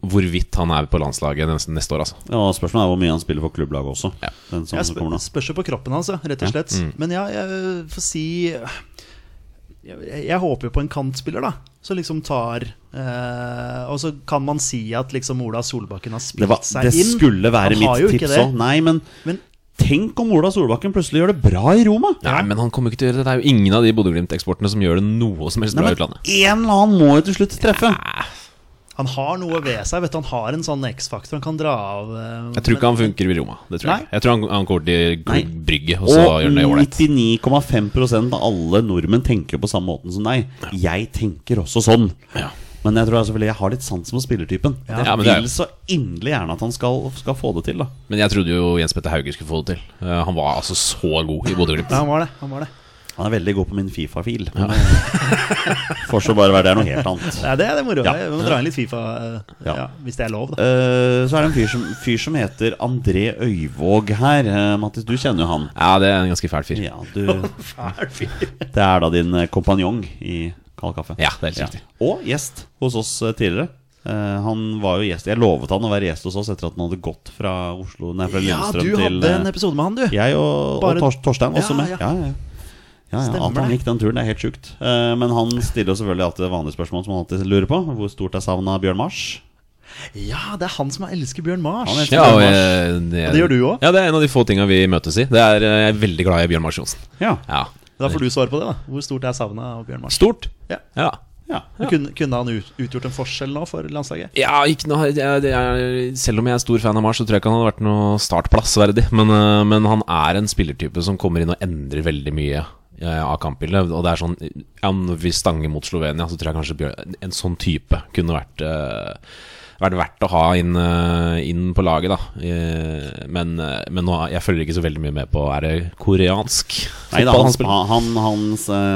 hvorvidt han er på landslaget neste, år, altså. Ja, Spørsmålet er hvor mye han spiller for klubblaget også. Ja. Den som Jeg kommer spør, nå. spørs jo på kroppen hans, altså, rett og Ja. slett. Men ja, jeg får si jeg, jeg håper jo på en kantspiller, da. Som liksom tar eh, Og så kan man si at liksom Ola Solbakken har spilt Det, var, seg det skulle være mitt tips òg. Nei, men, Men tenk om Ola Solbakken plutselig gjør det bra i Roma! Nei, men han kommer ikke til å gjøre det. Det er jo ingen av de Bodø-Glimt-eksportene som gjør det noe som helst Nei, bra i men utlandet. en eller annen må jo til slutt treffe. han har noe ved seg. Vet du, Han har en sånn X-faktor han kan dra av. eh, Jeg tror ikke han funker i Roma. Det tror jeg Nei. Jeg tror han, han går til Nei. Klubb Brygge, og så Og gjør han det ålreit. 99,5 av alle nordmenn tenker på samme måten som deg. Jeg tenker også sånn. Ja. Men jeg tror jeg selvfølgelig jeg har litt sans for spillertypen. Jeg Ja, men er- vil så inderlig gjerne at han skal, skal få det til. da Men jeg trodde jo Jens Petter Hauge skulle få det til. Eh, han var altså så god i Bodø-Glimt. Ja, han var det. Han var det. Han er veldig god på min Fifa-fil. Ja. eh, Får så bare være det er noe helt annet. Ja, det er det moro. Ja. Vi må dra inn litt Fifa, uh, Ja. ja, hvis det er lov, da. Uh, så er det en fyr som, fyr som heter André Øyvåg her. Uh, Mattis, du kjenner jo han. Ja, det er en ganske fæl fyr. Ja, du, det er da din kompanjong i Kald kaffe. Ja, det er helt riktig. Og gjest hos oss eh, tidligere. Uh, han var jo gjest Jeg lovet han å være gjest hos oss etter at han hadde gått fra Oslo Nei, fra Ja, du til hadde en eh, episode med han, du. Jeg og, Bare- og Tors, Torstein også Ja, med. ja. Ja, ja, ja. Ja, at han gikk den turen, det er helt sjukt. Eh, men han stiller jo selvfølgelig alltid det vanlige spørsmålet som han alltid lurer på. Hvor stort er savnet av Bjørn Mars? Ja, det er han som elsker Bjørn Mars. Elsker Ja, og Bjørn Mars. jeg, det, Og det gjør du også? Ja, det er en av de få tinga vi møtes i. Det er, jeg er veldig glad i Bjørn Mars Johnsen. Ja. Ja. Da får du svare på det. da Hvor stort er savnet av Bjørn Mars? Stort. Ja. Ja. ja. Kunne, kunne han utgjort en forskjell nå for landslaget? Ja, ikke noe, jeg, jeg, er, Selv om jeg er stor fan av Mars, så tror jeg ikke han hadde vært noe startplassverdig. Men, eh, men han er en spillertype som kommer inn og endrer veldig mye eh, av kampbildet. Og det er sånn ja, Når vi stanger mot Slovenia, så tror jeg kanskje Bjørn, en sånn type kunne vært eh, vært verdt å ha inn, eh, inn på laget, da. Eh, Men, eh, men nå, jeg følger ikke så veldig mye med på Er det koreansk Nei da, han, han, han,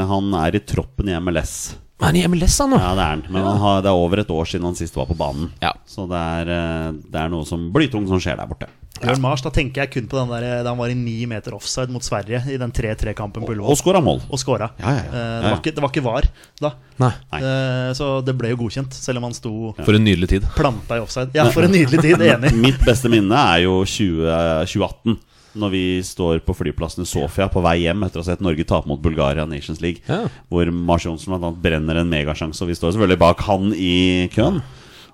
han er i troppen i MLS. Men han er i MLS, han nå. Ja, det er han. Men han har, det er over et år siden han sist var på banen. Ja. Så det er, eh, det er noe som blytung som skjer der borte. Ja. Mars, Da tenker jeg kun på den der da han var i ni meter offside mot Sverige i den 3-3-kampen på Og Ullevål. skåra mål. Og skåra. Ja, ja, ja. Eh, Det, var ikke, det var ikke VAR da. Nei. Nei. Eh, Så det ble jo godkjent, selv om han sto For en nydelig tid. planta i offside. Ja, for en nydelig tid. Enig. Mitt beste minne er jo 20, 2018. Når vi står på flyplassen i Sofia på vei hjem etter å ha sett Norge tape mot Bulgaria Nations League. Ja. Hvor Mars Johnsen annet brenner en megasjanse, og vi står selvfølgelig bak han i køen.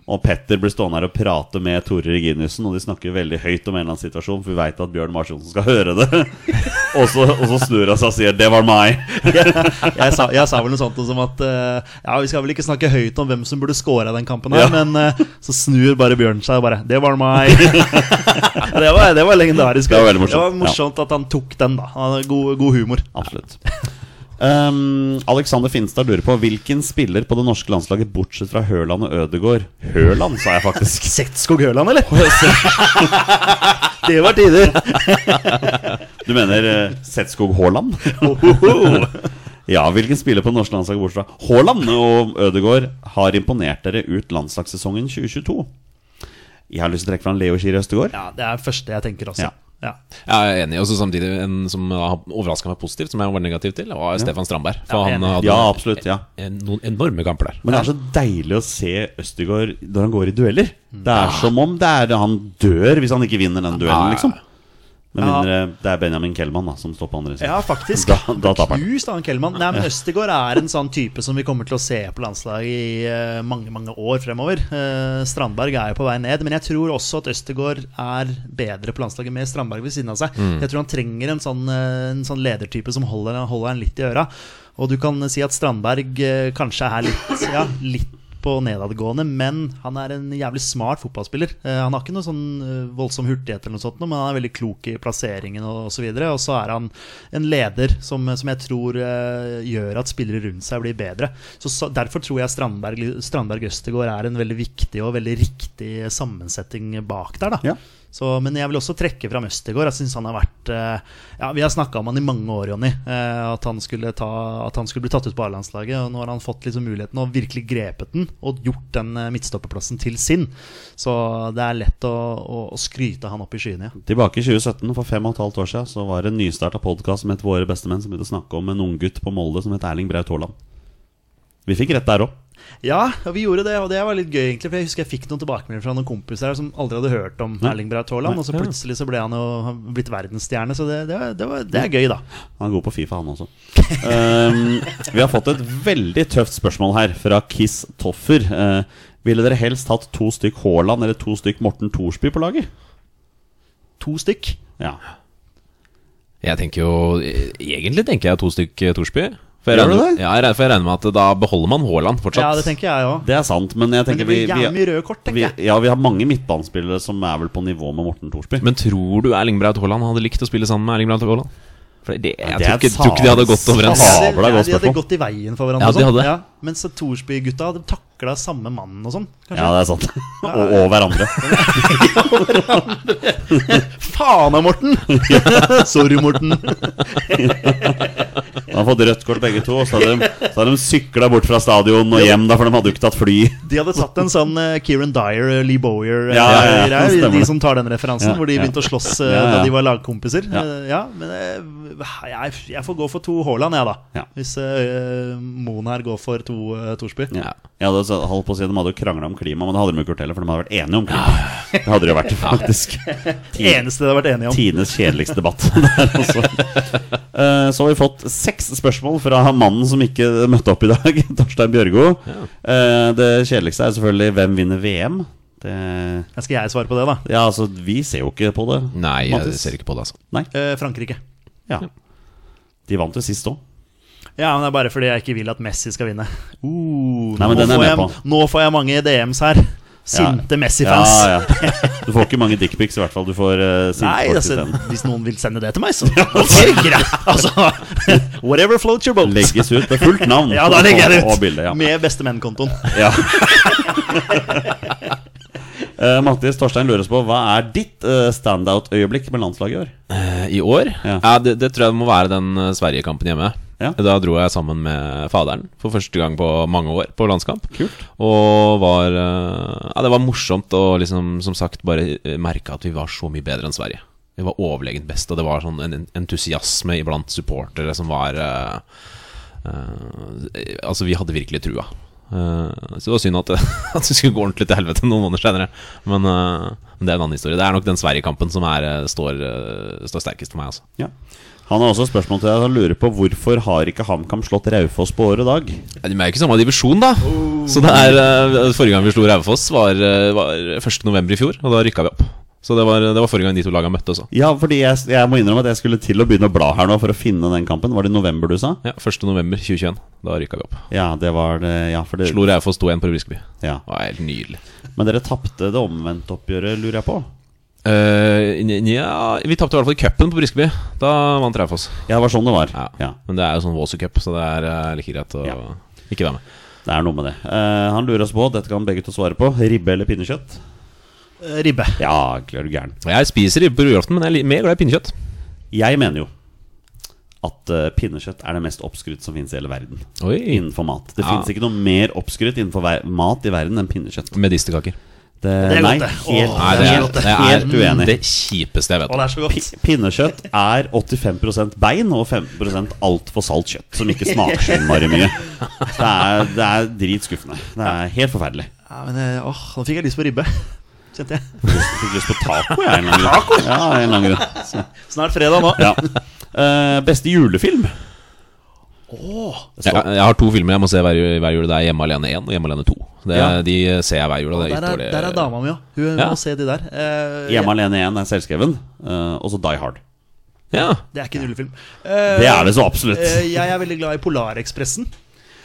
Og Petter blir stående her og prate med Tore Reginiussen, og de snakker veldig høyt om en eller annen situasjon, for vi veit at Bjørn Mars Johnsen skal høre det. og, så, og så snur han seg og sier 'det var meg'. jeg, sa, jeg sa vel noe sånt som at uh, Ja, vi skal vel ikke snakke høyt om hvem som burde score den kampen her, Ja. men uh, så snur bare Bjørn seg og bare 'Det var meg'. det, var, det var legendarisk. Det var morsomt, Det var morsomt at han tok den, da. God, god humor. Absolutt. Um, Alexander Finstad lurer på hvilken spiller på det norske landslaget, bortsett fra Høland og Ødegård Høland, sa jeg faktisk. Setskog Høland, eller? det var tider. Du mener uh, Setskog Haaland? ja, hvilken spiller på det norske landslaget, bortsett fra Haaland og Ødegård, har imponert dere ut landslagssesongen 2022? Jeg har lyst til å trekke fram Leo Kiri Østegård. Ja, det er det første jeg tenker også. Ja. Ja. Jeg er enig. også samtidig en som har overraska meg positivt, som jeg var negativ til, var Stefan Strandberg. For Ja, han hadde Ja, absolutt. ja en, noen enorme kamper der. Men det er så deilig å se Østegård når han går i dueller. Det er som om det er han dør hvis han ikke vinner den duellen, Ja. liksom. Med Ja. det er Benjamin Kellmann da, som står på andre siden. Ja, faktisk. Da, da taper han. Knust av Kellmann. Nei, men Østegård er en sånn type som vi kommer til å se på landslaget i eh, mange mange år fremover. Eh, Strandberg er jo på vei ned, men jeg tror også at Østegård er bedre på landslaget med Strandberg ved siden av seg. Jeg tror han trenger en sånn, eh, en sånn ledertype som holder, holder han litt i øra. Og du kan si at Strandberg eh, kanskje er litt, ja, litt på nedadgående, men han er en jævlig smart fotballspiller. Eh, han har ikke noe sånn eh, voldsom hurtighet, eller noe sånt, men han er veldig klok i plasseringen og osv. Og så er han en leder som, som jeg tror eh, gjør at spillere rundt seg blir bedre. Så, så Derfor tror jeg Strandberg, Strandberg Østegård er en veldig viktig og veldig riktig sammensetting bak der. da Ja. Så, men jeg vil også trekke fram Østergaard. Jeg synes han har vært eh, Ja, Vi har snakka om han i mange år, Jonny. eh, At, han at han skulle bli tatt ut på A-landslaget. Og nå har han fått liksom muligheten og virkelig grepet den og gjort den eh, midtstopperplassen til sin. Så det er lett å, å, å skryte han opp i skyene. Ja. Tilbake i 2017, for fem og et halvt år siden, så var det en nystarta podkast som het Våre bestemenn, som begynte å snakke om en unggutt på Molde som het Erling Braut Haaland. Vi fikk rett der òg. Ja, og vi gjorde det, og det var litt gøy, egentlig. For jeg husker jeg fikk noen tilbakemeldinger fra noen kompiser som aldri hadde hørt om Erling Braut Haaland, og så plutselig så ble han jo blitt verdensstjerne, så det, det, var- det, var, det er gøy, da. Han er god på Fifa, han også. Um, vi har fått et veldig tøft spørsmål her fra Kiss Toffer. Uh, ville dere helst hatt to stykk Haaland eller to stykk Morten Thorsby på laget? To stykk. Ja. Jeg tenker jo Egentlig tenker jeg to stykk eh, Thorsby. For jeg, regner, ja, jeg regner- for jeg regner med at da beholder man Haaland fortsatt. Ja, det tenker jeg òg. Det er sant, men jeg Men det blir vi, vi, røde kort, tenker jeg. ja, vi har mange midtbanespillere som er vel på nivå med Morten Thorsby. Men tror du Erling Braut Haaland hadde likt å spille sammen med Erling Braut Haaland? For det, jeg det er tror ikke, tror ikke de hadde gått overens. Ja, de, hadde gått i veien for hverandre. Ja, de sånn. hadde. Ja, mens Thorsby-gutta hadde takla samme mannen og sånn. Ja, det er sant. Og, og hverandre. Faen av Morten! Sorry, Morten. De har fått rødt kort begge to, så hadde de, så de sykla bort fra stadion og hjem, da, for de hadde jo ikke tatt fly. De hadde tatt en sånn uh, Kieran Dyer, eh, Lee Bowyer eh, Ja, ja, ja, greie, De som tar den referansen, hvor de begynte å slåss uh, da de var lagkompiser. Ja. Ja, men uh, jeg, jeg får gå for to Haaland, jeg, da. Ja. Hvis uh, Moen her går for to uh, Thorsby. Ja. Jeg hadde så- holdt på å si De hadde jo krangla om klima, men det hadde de ikke gjort heller, for de hadde vært enige om klima. Det hadde de jo vært, faktisk. Det eneste de har vært enige om. Tidenes kjedeligste debatt. Der, Så har vi fått seks spørsmål fra mannen som ikke møtte opp i dag, Torstein Bjørgo. Eh, Det kjedeligste er selvfølgelig 'Hvem vinner VM?' Det, Skal jeg svare på det, da? ja, altså, vi ser jo ikke på det. Nei, jeg Mattis. ser ikke på det, altså. Nei, Eh, Frankrike. ja. De vant jo sist òg. Ja, men det er bare fordi jeg ikke vil at Messi skal vinne. Uh, Nei, men nå, den er får jeg jeg, med på. nå får jeg mange DMs her. Sinte Messi-fans. Ja, ja. Du får ikke mange dickpics, i hvert fall. Du får uh, Nei, altså, hvis noen vil sende det til meg, så ok, greit. Altså, whatever floats your boat. Legges ut med fullt navn Ja, da legger jeg det ut. og, bilde. Ja. Med bestemenn-kontoen. Ja. Uh, Mattis Torstein lurer oss på hva er ditt uh, standout-øyeblikk med landslaget i år? Uh, I år? Ja. Det, det tror jeg må være den Sverige-kampen hjemme. Ja. Da dro jeg sammen med faderen for første gang på mange år på landskamp. Kult. Og var eh, Ja, det var morsomt å liksom, som sagt, bare eh, merke at vi var så mye bedre enn Sverige. Vi var overlegent best, og det var sånn en en entusiasme iblant supportere som var uh, uh, Altså, vi hadde virkelig trua. Uh, så det var synd at det, at det skulle gå ordentlig til helvete noen måneder senere. Men, men det er en annen historie. Det er nok den Sverige-kampen som er, står, står sterkest for meg. Altså. Ja. Han har også spørsmål til deg. Han lurer på hvorfor har ikke HamKam slått Raufoss på året dag? Ja, De er jo ikke samme divisjon, da. Så det er eh, Forrige gang vi slo Raufoss, var, eh, var 1.11. i fjor, og da rykka vi opp. Så det var, det var forrige gang de to lagene møttes. også. Ja, fordi jeg, jeg må innrømme at jeg skulle til å begynne å bla her nå for å finne den kampen. Var det i november du sa? Ja, 1.11.2021. Da rykka vi opp. Ja, det var det. Ja, for det Slo Raufoss 2-1 på Briskeby. ja. Det var helt nydelig. Men dere tapte det omvendte oppgjøret, lurer jeg på? Eh, ja, vi tapte i hvert fall i cupen på Briskeby. Da vant Raufoss. Ja, det var sånn det var. Ja. Ja. Men det er jo sånn Walser Cup, så det er eh, like greit å Ja. ikke være med. Det er noe med det. Uh, han lurer oss på, dette kan begge to svare på, ribbe eller pinnekjøtt? Ribbe. Ja, klør du gæren. Jeg spiser ribbe på julaften, men jeg er mer glad i pinnekjøtt. Jeg mener jo at uh, pinnekjøtt er det mest oppskrytt som finnes i hele verden. Oi Innenfor mat. Det Ja. finnes ikke noe mer oppskrytt innenfor mat i verden enn pinnekjøtt. Medisterkaker. Det, er nei, godt, det. helt, Nei, det det er det er helt uenig. det kjipeste jeg vet. Det er så godt. Pinnekjøtt er 85 bein og 5 altfor salt kjøtt, som ikke smaker så innmari mye. Det er, det er dritskuffende. Det er helt forferdelig. Ja, men, eh, åh, nå fikk jeg lyst på ribbe. Kjente jeg. Fikk lyst på taco, jeg. en lang grunn. Ja, en lang grunn. Snart fredag nå. ja. Uh, beste julefilm? Jeg, jeg har to filmer jeg må se hver, hver jul. Det er Hjemme alene 1 og Hjemme alene 2. Det, Ja. De ser jeg hver jul. Og det er Der er, der er dama mi òg. Hun Ja. må se de der. Uh, Hjemme alene 1 er selvskreven. Uh, og så Die Hard. Ja. Det er ikke en julefilm. Uh, Det er det så absolutt. eh, jeg er veldig glad i Polarekspressen,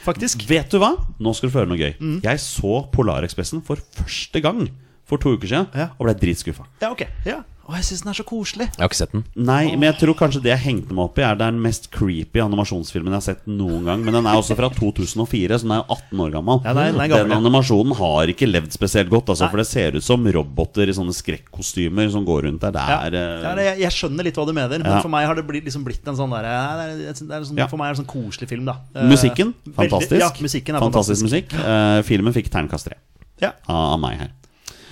faktisk. Vet du hva? Nå skal du få høre noe gøy. Mm. Jeg så Polarekspressen for første gang for to uker siden Ja. og ble dritskuffa. Ja, ok. Ja. Å, jeg syns den er så koselig. Jeg har ikke sett den. Nei, men jeg tror kanskje det jeg hengte meg opp i, er den mest creepy animasjonsfilmen jeg har sett noen gang. Men den er også fra 2004, så den er jo 18 år gammel. Ja, er- den den animasjonen har ikke levd spesielt godt, altså, for det ser ut som roboter i sånne skrekkostymer som går rundt der. Det Ja. er eh, Ja, det, jeg, jeg skjønner litt hva du mener, men Ja. for meg har det blitt, liksom blitt en sånn der, det er, det er sånn, Ja. For meg er det en sånn koselig film, da. Eh, Musikken, veldig- fantastisk. Ja, musikken er fantastisk fantastisk. musikk. Uh, filmen fikk terningkast tre av meg her.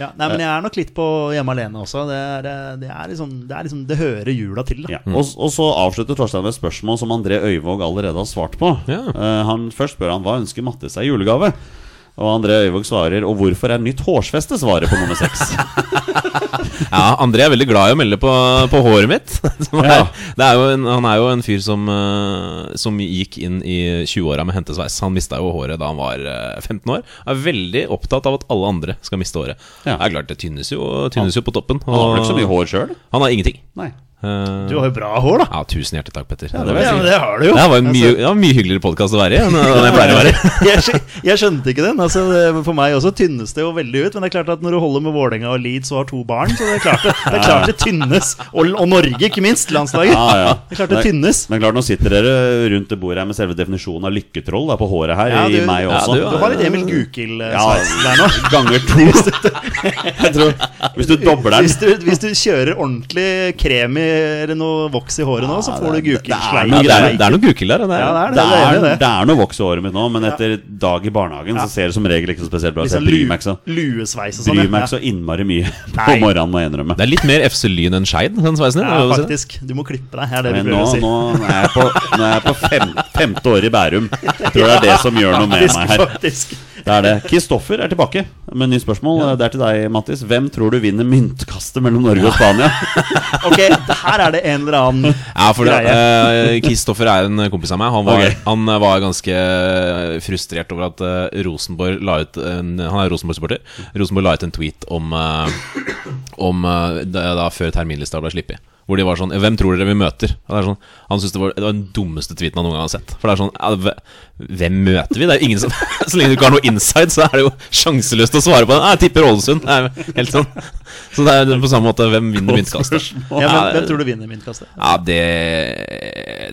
Ja, nei, men jeg er nok litt på Hjemme alene også. Det, er, det, er liksom, det, er liksom, det hører jula til, da. Ja. Og, og så avslutter Torstein med et spørsmål som André Øyvåg allerede har svart på. Ja. Uh, han, først spør han hva ønsker Mattis seg i julegave. Og André Øyvåg svarer Og hvorfor er nytt hårsfeste svaret på nummer seks? Ja, André er veldig glad i å melde på, på håret mitt. Er, Ja. det er jo en, han er jo en fyr som, eh, som gikk inn i 20-åra med hentesveis. Han mista jo håret da han var eh, 15 år. Er veldig opptatt av at alle andre skal miste håret. Ja. Det er klart, det tynnes jo, tynnes jo på toppen. Han har vel ikke så mye hår sjøl? Han har ingenting. Nei. Eh, Du har jo bra hår, da. ja, tusen hjertelig takk, Petter. det vil jeg Ja, det har du jo. Det var en mye, Altså, ja, mye hyggeligere podkast å være i enn jeg pleier å være. jeg, jeg skjønte ikke den. Altså, for meg også tynnes det jo veldig ut. Men det er klart at når du holder med Vålerenga og Leeds og har to barn, så det er klart det, det, er klart det tynnes. Og, og Norge, ikke minst. Landslaget. Ja, ja. Det er klart det tynnes. Men klart, nå sitter dere rundt det bordet her med selve definisjonen av lykketroll da, på håret her. Ja, I du- meg ja, også. du- Du har litt Emil Ja, Gukild-sveis der nå. ganger to. Tror, hvis du dobler Hvis du, hvis du kjører ordentlig krem i, eller noe voks i håret nå, så får du det- det er noe det, er, er gukil der. Det er, Ja, det er det det. Er er, det. det er noe voks i håret mitt nå, men etter dag i barnehagen så ser det som regel ikke så spesielt bra ut. Liksom Jeg bryr meg ikke så, og sånn. meg ikke så innmari mye på morgenen, må jeg innrømme. det er litt mer FC Lyn enn Skeid, den sveisen din. Ja, er det det? faktisk. Du må klippe deg. Er det nå, prøver å si. nå er jeg på, nå er jeg på fem, femte år i Bærum. Jeg tror det er det som gjør noe med meg her. faktisk. Det er det. Kristoffer er tilbake med nytt spørsmål. Det er til deg, Mattis. Hvem tror du vinner myntkastet mellom Norge og Spania? Ok, her er det en eller annen Ja, for det, greie. Kristoffer Kristoffer er en kompis av meg. Han var, okay. han eh, var ganske frustrert over at uh, Rosenborg la ut en, Han er Rosenborg-supporter. Rosenborg la ut en tweet om, uh, om eh, da, da før terminlista ble sluppet. Hvor de var sånn Hvem tror dere vi møter? Og det er sånn, han syntes det, var- det var den dummeste tweeten han noen gang har sett. For det er sånn ja, Hvem møter vi? Det er jo ingen som Så lenge du ikke har noe inside, så er det jo sjanseløst å svare på den. Jeg tipper Ålesund. Det er helt sånn Så det er på samme måte hvem vinner myntkastet. ja, men, Hvem tror du vinner myntkastet? Ja, det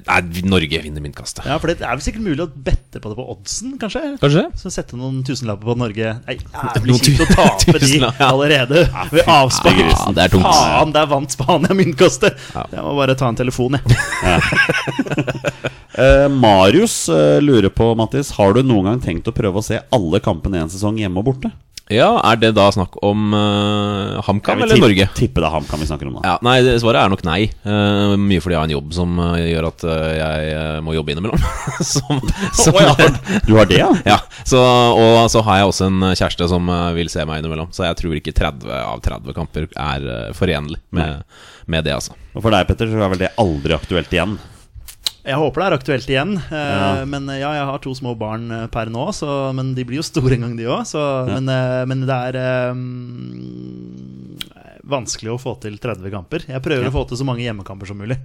Nei, Norge vinner myntkastet. Ja, for Det er vel sikkert mulig å bette på det på oddsen, kanskje? Kanskje? Så Sette noen tusenlapper på Norge Nei, jævlig Noen kjipt å tape de allerede ved avspark. Ja, det er tungt. Faen, der vant Spania myntkastet! Ja. Jeg må bare ta en telefon, jeg. uh, Marius uh, lurer på, Mattis, har du noen gang tenkt å prøve å se alle kampene i en sesong hjemme og borte? Ja, Er det da snakk om uh, HamKam eller tippe- Norge? Tippe det er HamKam vi snakker om da. Ja, nei, Svaret er nok nei. Uh, mye fordi jeg har en jobb som uh, gjør at jeg må jobbe innimellom. som, som, oh, ja. Du har det, ja? ja, så, Og så har jeg også en kjæreste som vil se meg innimellom. Så jeg tror ikke 30 av 30 kamper er forenlig med, med det, altså. Og for deg, Petter, så er vel det aldri aktuelt igjen? Jeg håper det er aktuelt igjen. eh, Ja. Men eh, ja, jeg har to små barn eh, per nå, så, men de blir jo store en gang, de òg. Men, eh, men det er um, vanskelig å få til 30 kamper. Jeg prøver Ja. å få til så mange hjemmekamper som mulig.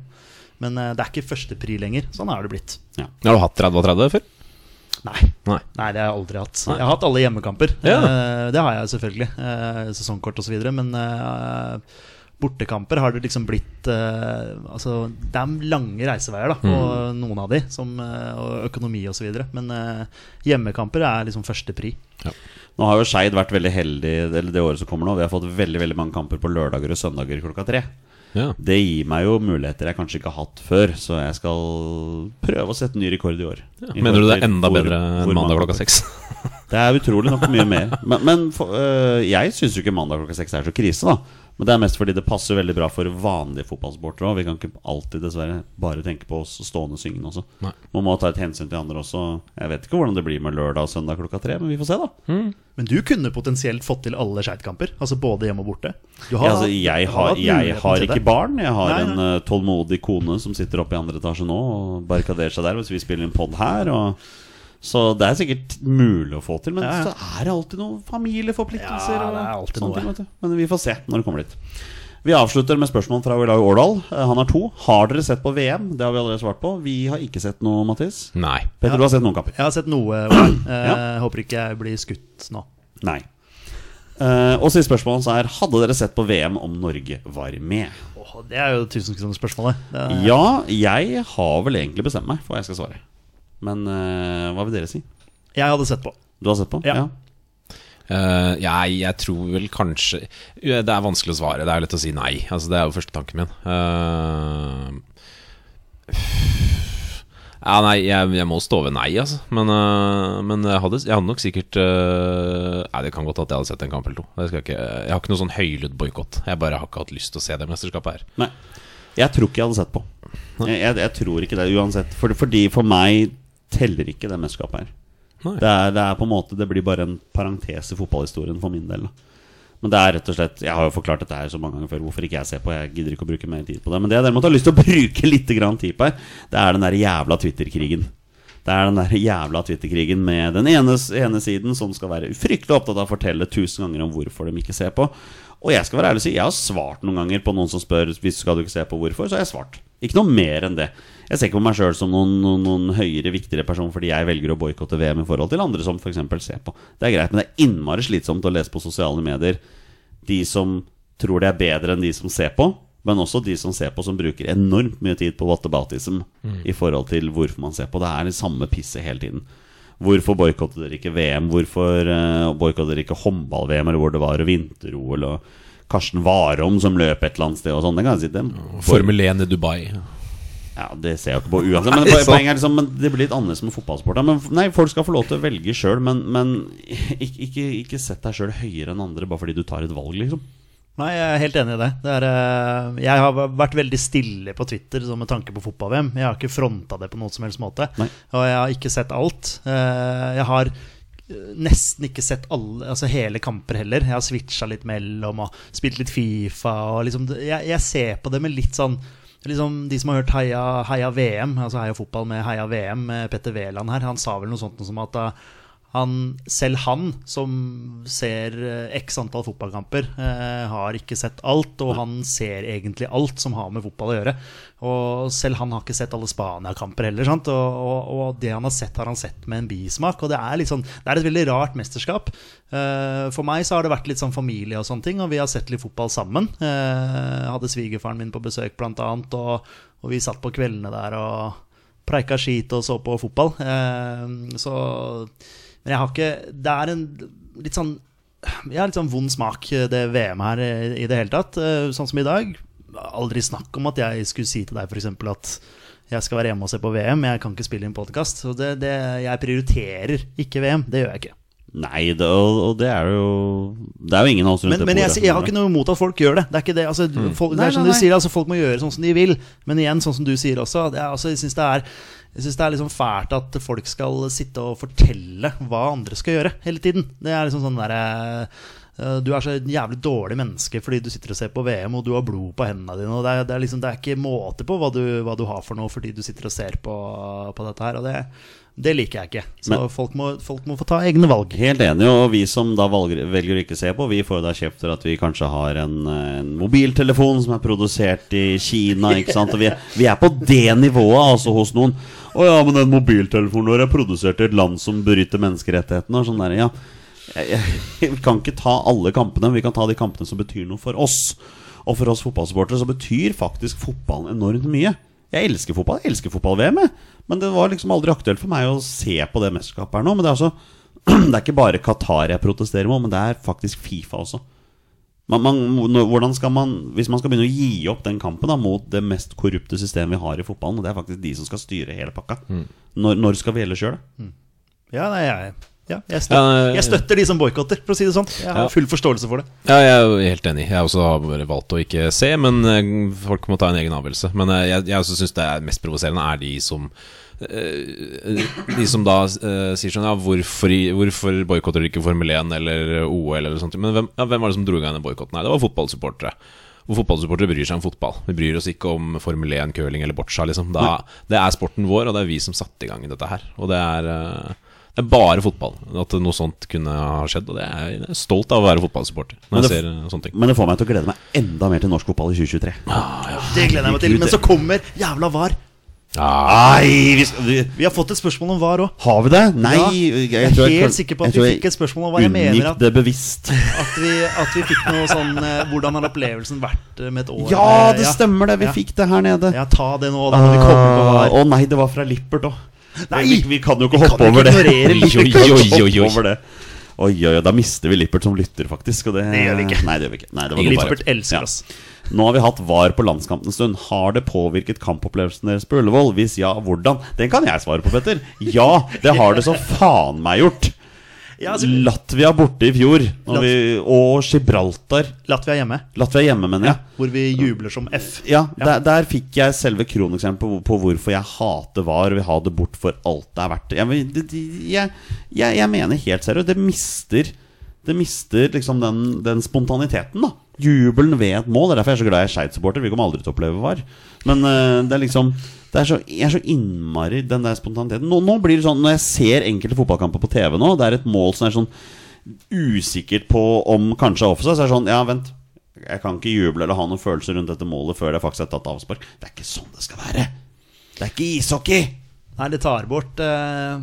Men det er ikke førstepri lenger. Sånn er det blitt. Har du hatt 30 og 30 før? Nei. Nei. Nei, det har jeg aldri hatt. Nei. Jeg har hatt alle hjemmekamper. Ja. Eh, det har jeg selvfølgelig. Eh, sesongkort osv. Men eh, bortekamper har det liksom blitt uh, Altså, det er lange reiseveier da på Mm. noen av de, som, uh, og økonomi osv. Men uh, hjemmekamper er liksom førstepri. Nå har jo Skeid vært veldig heldig eller det året som kommer nå. Vi har fått veldig veldig mange kamper på lørdager og søndager klokka tre. Ja. Det gir meg jo muligheter jeg kanskje ikke har hatt før, så jeg skal prøve å sette ny rekord i år. I Mener du det er enda hvor- bedre enn mandag klokka seks? Det er utrolig nok mye mer. Men, men for, øh, jeg syns jo ikke mandag klokka seks er så krise, da. Men det er mest fordi det passer veldig bra for vanlige fotballsportere òg. Vi kan ikke alltid dessverre bare tenke på oss stående syngende også. Nei. Man må ta et hensyn til andre også. Jeg vet ikke hvordan det blir med lørdag og søndag klokka tre, men vi får se, da. Men du kunne potensielt fått til alle Skeid-kamper. Altså både hjemme og borte. Du Ja, altså, jeg har, jeg har ikke barn. Jeg har Nei, en nei. øh, tålmodig kone som sitter oppe i andre etasje nå og barrikaderer seg der hvis vi spiller en pod her. Og, så det er sikkert mulig å få til, men Ja, ja. så er det alltid noen familieforpliktelser. Ja, det er alltid noe. ting. Men vi får se når det kommer dit. Vi avslutter med spørsmål fra Olaug Årdal. Eh, Han har to. Har dere sett på VM? Det har vi allerede svart på. Vi har ikke sett noe, Mathis. Nei. Petter, Ja. du har sett noen kamper? Jeg har sett noe. Eh, Ja. Håper ikke jeg blir skutt nå. Nei. Uh, og siste spørsmål så er Hadde dere sett på VM om Norge var med? Oh, det er jo tusenkronersspørsmålet. Det- Ja, jeg har vel egentlig bestemt meg for hva jeg skal svare. Men eh, hva vil dere si? Jeg hadde sett på. Du har sett på? Ja. Eh, jeg, jeg tror vel kanskje Det er vanskelig å svare. Det er jo lett å si nei. Altså Det er jo første tanken min. Uh, ja, nei, jeg, jeg må stå ved nei, altså. Men, uh, men jeg, hadde, jeg hadde nok sikkert Nei, det kan godt at jeg hadde sett en kamp eller to. Ikke, jeg har ikke noe sånn høylytt boikott. Jeg bare har ikke hatt lyst til å se det mesterskapet her. Nei. Jeg tror ikke jeg hadde sett på. Jeg, jeg, jeg tror ikke det uansett. For, fordi for meg teller ikke det mesterskapet her. Det, er, det er på en måte Det blir bare en parentes i fotballhistorien for min del. Men det er rett og slett Jeg har jo forklart dette her så mange ganger før hvorfor ikke jeg ser på. Jeg gidder ikke å bruke mer tid på det. Men det jeg derimot har lyst til å bruke litt tid på her, det er den der jævla Twitter-krigen. Det er den der jævla Twitter-krigen med den ene, ene siden som skal være fryktelig opptatt av å fortelle tusen ganger om hvorfor de ikke ser på. Og jeg skal være ærlig og si, jeg har svart noen ganger på noen som spør Hvis skal du ikke se på hvorfor, så har jeg svart. Ikke noe mer enn det. Jeg ser ikke på meg sjøl som noen, noen, noen høyere, viktigere person fordi jeg velger å boikotte VM i forhold til andre som f.eks. ser på. Det er greit, men det er innmari slitsomt å lese på sosiale medier de som tror det er bedre enn de som ser på. Men også de som ser på, som bruker enormt mye tid på whataboutism i forhold til hvorfor man ser på. Det er det samme pisset hele tiden. Hvorfor boikotter dere ikke VM? Hvorfor uh, boikotter dere ikke håndball-VM, eller hvor det var vinter-OL? Og Karsten Warholm som løp et eller annet sted og sånn. Si. Formel 1 i Dubai. Ja, Det ser jeg ikke på uansett. Men, po- poenget er liksom, men det blir litt annerledes med fotballsporter. Men nei, Folk skal få lov til å velge sjøl, men, men ikke, ikke, ikke sett deg sjøl høyere enn andre bare fordi du tar et valg, liksom. Nei, jeg er helt enig i det. det er, eh, jeg har vært veldig stille på Twitter sånn med tanke på fotball-VM. Jeg har ikke fronta det på noen som helst måte. Nei. Og jeg har ikke sett alt. Eh, Jeg har eh, nesten ikke sett alle, altså hele kamper heller. Jeg har switcha litt mellom og spilt litt Fifa. Og liksom, jeg, jeg ser på det med litt sånn Liksom De som har hørt Heia, Heia VM, altså Heia fotball med Heia VM, med Petter Wæland her, han sa vel noe sånt som at uh, han, selv han, som ser eh, x antall fotballkamper, eh, har ikke sett alt. Og han ser egentlig alt som har med fotball å gjøre. Og selv han har ikke sett alle Spania-kamper heller. Og, og, og det han har sett, har han sett med en bismak. Og det er, sånn, det er et veldig rart mesterskap. Eh, for meg så har det vært litt sånn familie og sånne ting, og vi har sett litt fotball sammen. Eh, hadde svigerfaren min på besøk, blant annet, og, og vi satt på kveldene der og preika skit og så på fotball. Eh, så Men jeg har ikke Det er en litt sånn Jeg har litt sånn vond smak, det VM her, eh, i det hele tatt. Eh, Sånn som i dag. Aldri snakk om at jeg skulle si til deg f.eks. at jeg skal være hjemme og se på VM. Jeg kan ikke spille inn podkast. Så det, det, jeg prioriterer ikke VM. Det gjør jeg ikke. Nei, det, og, og det er jo Det er jo ingen av oss rundt Men, det men jeg, bordet jeg har ikke noe imot at folk gjør det. Det er ikke det, altså, folk, det er som nei, du nei. sier, altså, folk må gjøre sånn som de vil. Men igjen, sånn som du sier også, det er, altså, jeg syns det er jeg synes det er liksom fælt at folk skal sitte og fortelle hva andre skal gjøre hele tiden. Det er liksom sånn derre eh, Du er så jævlig dårlig menneske fordi du sitter og ser på VM og du har blod på hendene dine. Og det er, det er, liksom, det er ikke måte på hva du, hva du har for noe fordi du sitter og ser på, på dette her. Og det, det liker jeg ikke. Så Men- folk, må, folk må få ta egne valg. Helt enig, og vi som da valger, velger å ikke se på, vi får da kjeft for at vi kanskje har en, eh, en mobiltelefon som er produsert i Kina, ikke sant? Og vi vi er på det nivået altså hos noen. Å ja, men den mobiltelefonen vår er produsert i et land som bryter menneskerettighetene og sånn der, ja. Vi kan ikke ta alle kampene, vi kan ta de kampene som betyr noe for oss. Og for oss fotballsupportere så betyr faktisk fotballen enormt mye. Jeg elsker fotball, jeg elsker fotball-VM, men det var liksom aldri aktuelt for meg å se på det mesterskapet her nå. Men det er altså Det er ikke bare Qatar jeg protesterer mot, men det er faktisk Fifa også. Man, man, hvordan skal man Hvis man skal begynne å gi opp den kampen da mot det mest korrupte systemet vi har i fotballen, og det er faktisk de som skal styre hele pakka, når, når skal vi ellers gjøre det? Ja, nei, jeg, ja, jeg, støtter, Ja, jeg støtter de som boikotter, for å si det sånn. Jeg har Ja. full forståelse for det. Ja, jeg er helt enig. Jeg også har også valgt å ikke se, men eh, folk må ta en egen avgjørelse. Men eh, jeg, jeg også syns det er mest provoserende er de som De som da eh, sier sånn Ja, hvorfor, hvorfor boikotter dere ikke Formel 1 eller OL eller sånt? Men hvem, ja, hvem var det som dro i gang den boikotten? Nei, det var fotballsupportere. Og fotballsupportere bryr seg om fotball. Vi bryr oss ikke om Formel 1, curling eller boccia. Liksom. Da, det er sporten vår, og det er vi som satte i gang dette her. Og det er, eh, det er bare fotball at noe sånt kunne ha skjedd. Og det er jeg er stolt av å være fotballsupporter Når når jeg ser eh, sånne ting. Men det får meg til å glede meg enda mer til norsk fotball i 2023. Det gleder jeg meg til. Men så kommer jævla VAR. Nei, vi, vi, Vi har fått et spørsmål om VAR òg. Har vi det? Nei Ja, jeg, jeg er helt kan- sikker på at vi fikk et spørsmål om hva jeg mener at- det bevisst. At, vi- at vi fikk noe sånn eh, Hvordan har opplevelsen vært eh, med et år? Ja, det det stemmer det! Vi Ja. fikk det her nede. Ja, ta det nå, da når vi kommer på Ah, VAR. Å nei, det var fra Lippert òg. Nei! Vi, vi kan jo ikke hoppe over det. Oi, oi, oi, oi. Oi, oi, da mister vi Lippert som lytter, faktisk. Og det, Det gjør vi ikke. Nei, det gjør vi ikke. Nei. Lippert elsker Ja. Nå har vi hatt VAR på landskampen en stund. Har det påvirket kampopplevelsen deres på Ullevål? Hvis ja, hvordan? Den kan jeg svare på, Petter. Ja, det har det så faen meg gjort. Ja, altså, Latvia borte i fjor, vi, og Gibraltar. Latvia hjemme, Latvia hjemme, mener jeg. hvor vi jubler som F. Ja, Der, der fikk jeg selve kroneksempelet på, på hvorfor jeg hater VAR og vil ha det bort for alt det er verdt. Jeg, jeg, jeg, jeg mener helt seriøst, det mister Det mister liksom den, den spontaniteten, da. Jubelen ved et mål. Det er derfor jeg er så glad jeg er Skeid-supporter. Vi kommer aldri til å oppleve VAR. Men uh, det er liksom det er så, Jeg er så innmari den der spontaniteten. Nå, nå blir det sånn Når jeg ser enkelte fotballkamper på TV nå, det er et mål som er sånn usikkert på om kanskje er offside, så er det sånn Ja, vent. Jeg kan ikke juble eller ha noen følelser rundt dette målet før det faktisk er tatt avspark. Det er ikke sånn det skal være. Det er ikke ishockey! Nei, det tar bort eh,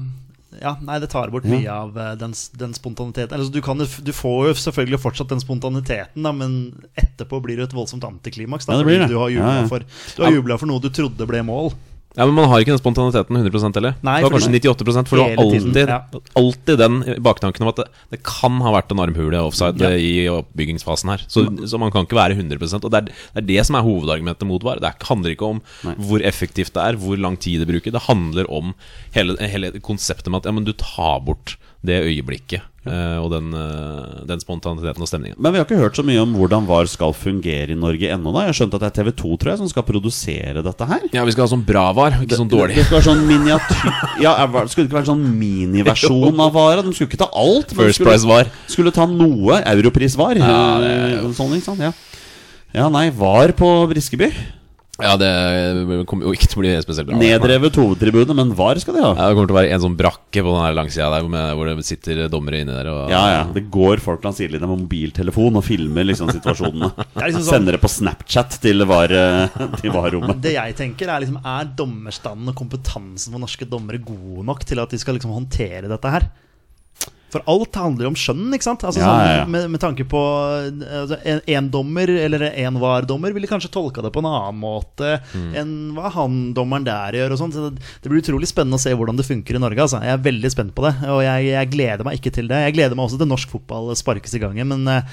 Ja, nei, det tar bort mye av eh, den, den spontaniteten. Altså, du, kan, du får jo selvfølgelig fortsatt den spontaniteten, da, men etterpå blir det et voldsomt antiklimaks. Da, Ja, det det. Du har jubla Ja, ja. for, du har jublet for noe du trodde ble mål. Ja, Men man har ikke den spontaniteten 100 heller. Nei, det var kanskje 98 For Hele tiden, alltid, ja. alltid den baktanken om at det, det kan ha vært en armhule offside Ja. i oppbyggingsfasen her. Så, så man kan ikke være 100 Og det er, det er det som er hovedargumentet mot VAR. Det er- handler ikke om Nei. hvor effektivt det er, hvor lang tid det bruker. Det handler om hele, hele konseptet med at ja, men du tar bort det øyeblikket eh, og den, eh, den spontaniteten og stemningen. Men vi har ikke hørt så mye om hvordan VAR skal fungere i Norge ennå. da Jeg har skjønt at det er TV2 tror jeg, som skal produsere dette her. Ja, vi skal ha sånn bra VAR, ikke sånn dårlig. Det skal være sånn miniatyr Ja, Skulle det ikke være sånn miniversjon av VAR? De skulle ikke ta alt. men First skulle, price VAR. Skulle ta noe Europris-VAR. Eh, Sånn, ikke sant? Ja. ja, nei, VAR på Briskeby. Ja, det kommer jo ikke til å bli spesielt bra. Nedrevet hovedtribune, men VAR skal de ha. Ja, det kommer til å være en sånn brakke på den langsida der med, hvor det sitter dommere inni der. Og, Ja, ja. Det går folk langs sidelinja med mobiltelefon og filmer liksom situasjonene. det liksom sånn- Sender det på Snapchat til VAR-rommet. til VAR-rommet. Det jeg tenker er liksom Er dommerstanden og kompetansen for norske dommere god nok til at de skal liksom håndtere dette her? For alt handler jo om skjønn, ikke sant? Altså, Ja, sånn, ja, ja. Med, med tanke på altså, en, en dommer eller en VAR-dommer ville kanskje tolka det på en annen måte Mm. enn hva han dommeren der gjør. og sånt Så det, blir utrolig spennende å se hvordan det funker i Norge. Altså. Jeg er veldig spent på det, og jeg, jeg gleder meg ikke til det. Jeg gleder meg også til norsk fotball sparkes i gang igjen, men eh,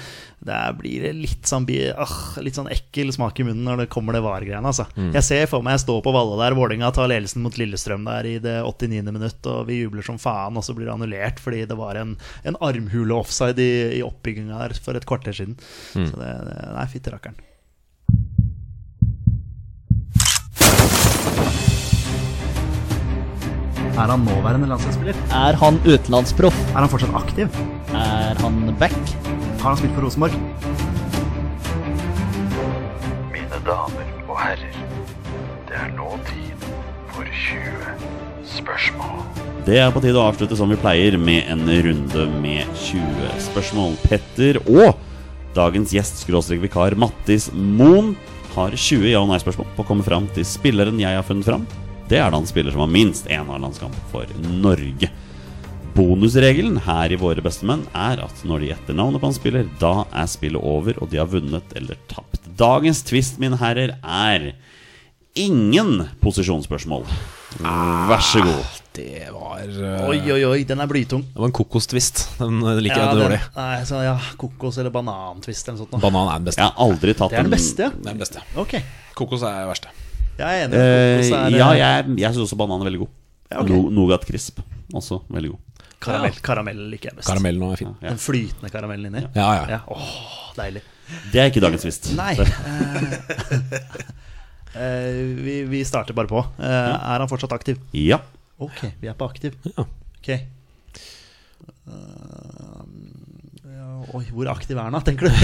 det blir litt sånn, bi- ah, litt sånn ekkel smak i munnen når det kommer det VAR-greiene. Altså. Jeg ser for meg jeg står på Valle der, Vålerenga tar ledelsen mot Lillestrøm der i det 89. minutt, og vi jubler som faen, og så blir det annullert fordi det var en, en armhule offside i, i oppbygginga her for et kvarter siden. Så det, det Nei, fytti rakkeren. Er han nåværende landslagsspiller? Er han utenlandsproff? Er han fortsatt aktiv? Er han back? Har han spilt for Rosenborg? Mine damer og herrer, det er nå tid for 20 spørsmål. Det er på tide å avslutte som vi pleier, med en runde med 20 spørsmål. Petter og dagens gjest, skråstrek vikar Mattis Moen, har 20 ja- og nei-spørsmål på å komme fram til spilleren jeg har funnet fram. Det er da en spiller som har minst én A-landskamp for Norge. Bonusregelen her i Våre bestemenn er at når de gjetter navnet på en spiller, da er spillet over, og de har vunnet eller tapt. Dagens twist, mine herrer, er ingen posisjonsspørsmål. Vær så god. Det var uh, Oi, oi, oi, den er blytung. Det var en kokostvist. Den eh, liker Ja, jeg den- dårlig. Nei, så, ja, kokos eller banantvist eller noe sånt. Banan er den beste. Jeg har aldri tatt Det er den beste, Den, er den beste. Okay. Kokos er det verste. jeg er enig. Eh, Kokos er, ja, jeg, jeg syns også banan er veldig god. Ja, okay. No, Nougat Crisp også veldig god. Karamell, karamell liker jeg best. Karamellen er fin. Ja. Den flytende karamellen inni. Ja, ja. Ja, åh, deilig. Det er ikke dagens tvist. Nei vi, vi starter bare på. Eh, er han fortsatt aktiv? Ja. Ok, vi er på aktiv. Ja. Ok. Eh, ja, oi, hvor aktiv er han da, tenker du?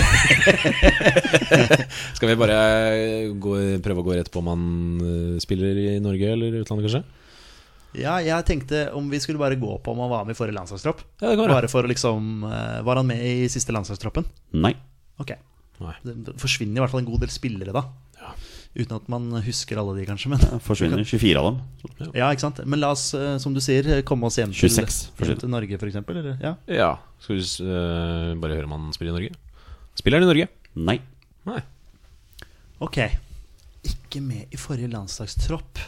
Skal vi bare gå, prøve å gå rett på om han eh, spiller i Norge eller utlandet, kanskje? ja, jeg tenkte om vi skulle bare gå på om han var med i forrige landslagstropp. Ja, det går, ja. Bare for liksom eh, Var han med i siste landslagstroppen? Nei. Ok. Nei. Det forsvinner i hvert fall en god del spillere da. Uten at man husker alle de, kanskje. Men, ja, forsvinner 24 av dem. ja, ikke sant? Men la oss, eh, som du sier, komme oss hjem til, 26 hjem til Norge, f.eks. Eller? Ja. Ja. Skal vi uh, bare høre om han spiller i Norge? Spiller han i Norge? Nei. Nei. Ok. Ikke med i forrige landslagstropp.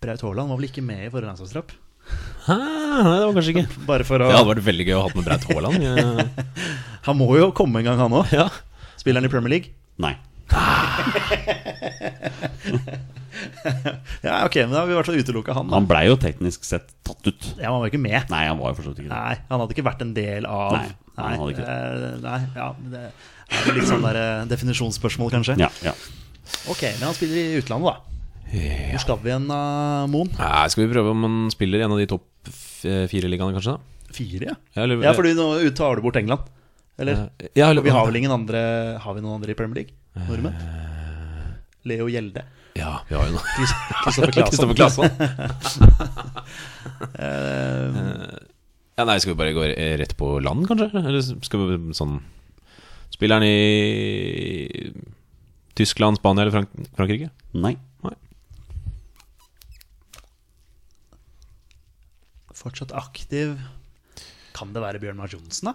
Braut Haaland var vel ikke med i forrige landslagstropp? Hæ? Nei, det var kanskje ikke. Bare for å Det hadde vært veldig gøy å ha med Braut Haaland. Han må jo komme en gang, han òg. ja. Spiller han i Premier League? Nei. Ja, ok, men da har vi i hvert fall utelukka han. Da. Han blei jo teknisk sett tatt ut. Ja, han var jo ikke med. Nei, han var jo for så vidt ikke det. Nei, han hadde ikke vært en del av Nei, han hadde ikke det. nei ja, det er vel litt sånn der eh, definisjonsspørsmål, kanskje. Ja, ja. Ok, men han spiller i utlandet, da. Hvor skal vi hen, da, Moen? Nei, skal vi prøve om han spiller i en av de topp f- fire ligaene, kanskje? da? Fire, ja. Ja, eller- Ja, fordi nå tar du bort England. Eller? Eh, ja, eller- vi har vel ingen andre Har vi noen andre i Premier League? Nordmenn? Leo Gjelde. Ja, vi har jo noe. Kristoffer Claesson. Eh, Ja, nei, skal vi bare gå rett på land, kanskje? Eller skal vi sånn Spiller han i Tyskland, Spania eller Frank Frankrike? Nei. Nei. fortsatt aktiv. Kan det være Bjørn Mars Johnsen, da?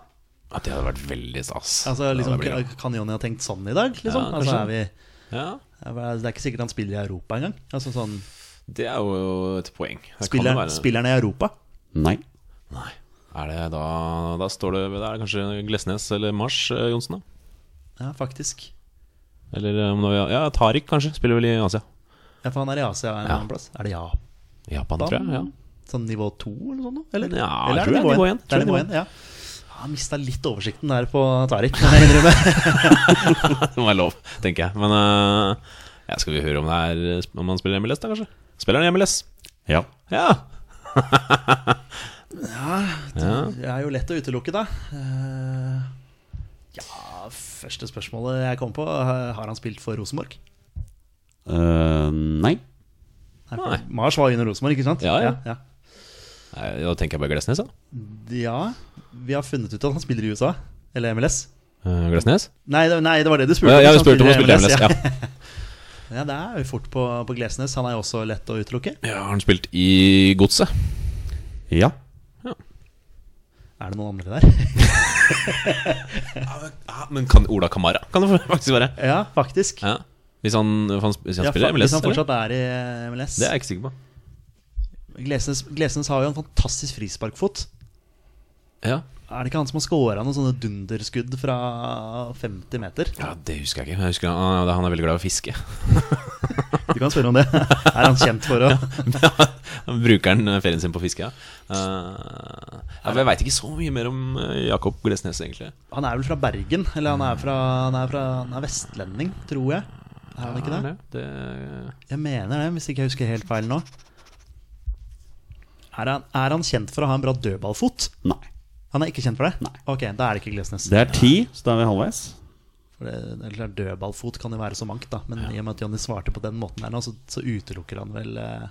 Ja, det hadde vært veldig stas. Altså, liksom, kan Jonny ha tenkt sånn i dag? Liksom? Ja, altså, er vi, ja, det er ikke sikkert han spiller i Europa engang. Altså, sånn, det er jo et poeng. Spiller, være. spiller han i Europa? Nei. Nei. Er det da Da står det det er kanskje Glesnes eller Mars eh, Johnsen, da? Ja, faktisk. Eller eh, om det var- Ja, Tariq kanskje. Spiller vel i Asia. Ja, For han er i Asia en Ja. annen plass. Er det Japan? Japan, tror jeg. Ja. Sånn nivå to eller sånn? sånt? Eller, Ja, eller tror det er nivå én. Det er det er nivå nivå én, ja. Han mista litt oversikten der på Tariq, jeg innrømme. Det må være lov, tenker jeg. Men uh, ja, skal vi høre om, det er, om han spiller MLS, da, kanskje? Spiller han i MLS? Ja. Ja. Det er jo lett å utelukke, da. Uh, Ja, første spørsmålet jeg kom på, har han spilt for Rosenborg? Uh, nei. Nei. Mars var under Rosenborg, ikke sant? Ja, ja. ja. Da tenker jeg på Glesnes, da. Ja, vi har funnet ut at han spiller i USA. Eller MLS. Uh, Glesnes? Nei, det, nei, det var det du spurte Ja, ja, hvis spurte om han spiller i MLS. Ja. Ja. ja, det er jo fort på, på Glesnes. Han er jo også lett å utelukke. ja, Har han spilt i Godset? Ja. Er det noen andre der? Ja, men kan Ola Kamara kan det faktisk være. ja, faktisk. Ja. Hvis han, hvis han, spiller Ja, fa- MLS, hvis han eller? fortsatt er i MLS. Det er jeg ikke sikker på. Glesnes, Glesnes har jo en fantastisk frisparkfot. Ja. Er det ikke han som har scora noen sånne dunderskudd fra 50 meter? ja, Det husker jeg ikke. Jeg husker han, han er veldig glad i å fiske. Du kan spørre om det. Er han kjent for å Han Bruker han eh, ferien sin på å fiske, ja. Uh, ja jeg veit ikke så mye mer om eh, Jakob Glesnes, egentlig. Han er vel fra Bergen? Eller han er, fra, han er, fra, han er vestlending, tror jeg. Er han ikke det? det? Jeg mener det, hvis ikke jeg husker helt feil nå. Er han, er han kjent for å ha en bra dødballfot? Nei. Han er ikke kjent for det? Nei. Ok, da er det ikke Glesnes. Det er ti, så da er vi halvveis. For det, det Dødballfot kan jo være så mangt, da. Men i og med at Jonny svarte på den måten der nå, så, så utelukker han vel eh,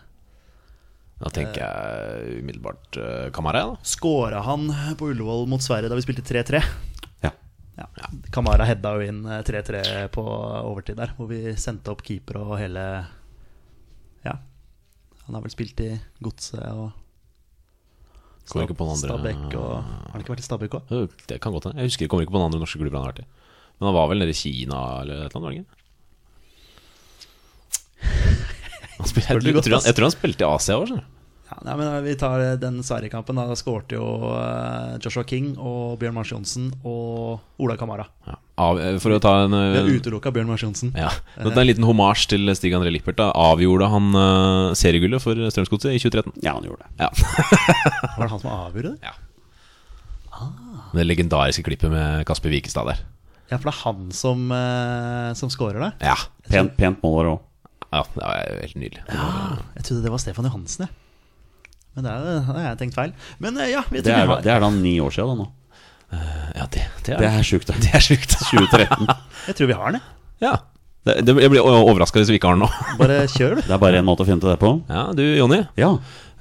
Da tenker jeg umiddelbart eh, Kamara, da. Skåra han på Ullevål mot Sverige da vi spilte 3-3? Ja. Ja. Kamara hedda jo inn eh, 3-3 på overtid der, hvor vi sendte opp keeper og hele Ja. Han har vel spilt i Godset og Kommer ikke på noen andre- Stabæk og Har han ikke vært i Stabæk òg? Det kan godt hende. Jeg husker jeg kommer ikke på noen andre norske klubber han har vært i. Men han var vel nede i Kina eller et eller annet? var spil- Spør jeg, tror han, jeg tror han spilte i Asia òg, skjønner du. Ja, nei, men Vi tar den Sverige-kampen. Da skårte jo eh, Joshua King og Bjørn Mars Johnsen og Ola Kamara. Ja. Av, eh, for å ta en Vi har eh, utelukka Bjørn Mars Johnsen. ja. Dette er en liten homasj til Stig André Lippert. Da. Avgjorde han uh, seriegullet for Strømsgodset i 2013? Ja, han gjorde det. Ja. Var det han som avgjorde det? Ja Det legendariske klippet med Kasper Wikestad der. Ja, for det er han som, uh, som scorer det? Ja. Pent, pent mål òg. ja, det var helt nydelig. Jeg trodde det var Stefan Johansen, jeg. Men det er, det har jeg tenkt feil. Men eh, ja, vi Det, tror er vi har det er da ni år siden da nå. Ja, det, det er Det er sjukt. Det er sjukt. 2013. Jeg tror vi har den, jeg. Ja. Det, det, jeg blir overraska hvis vi ikke har den nå. Bare kjør, du. Det er bare én måte å finne til det på. Ja, du Jonny. Ja,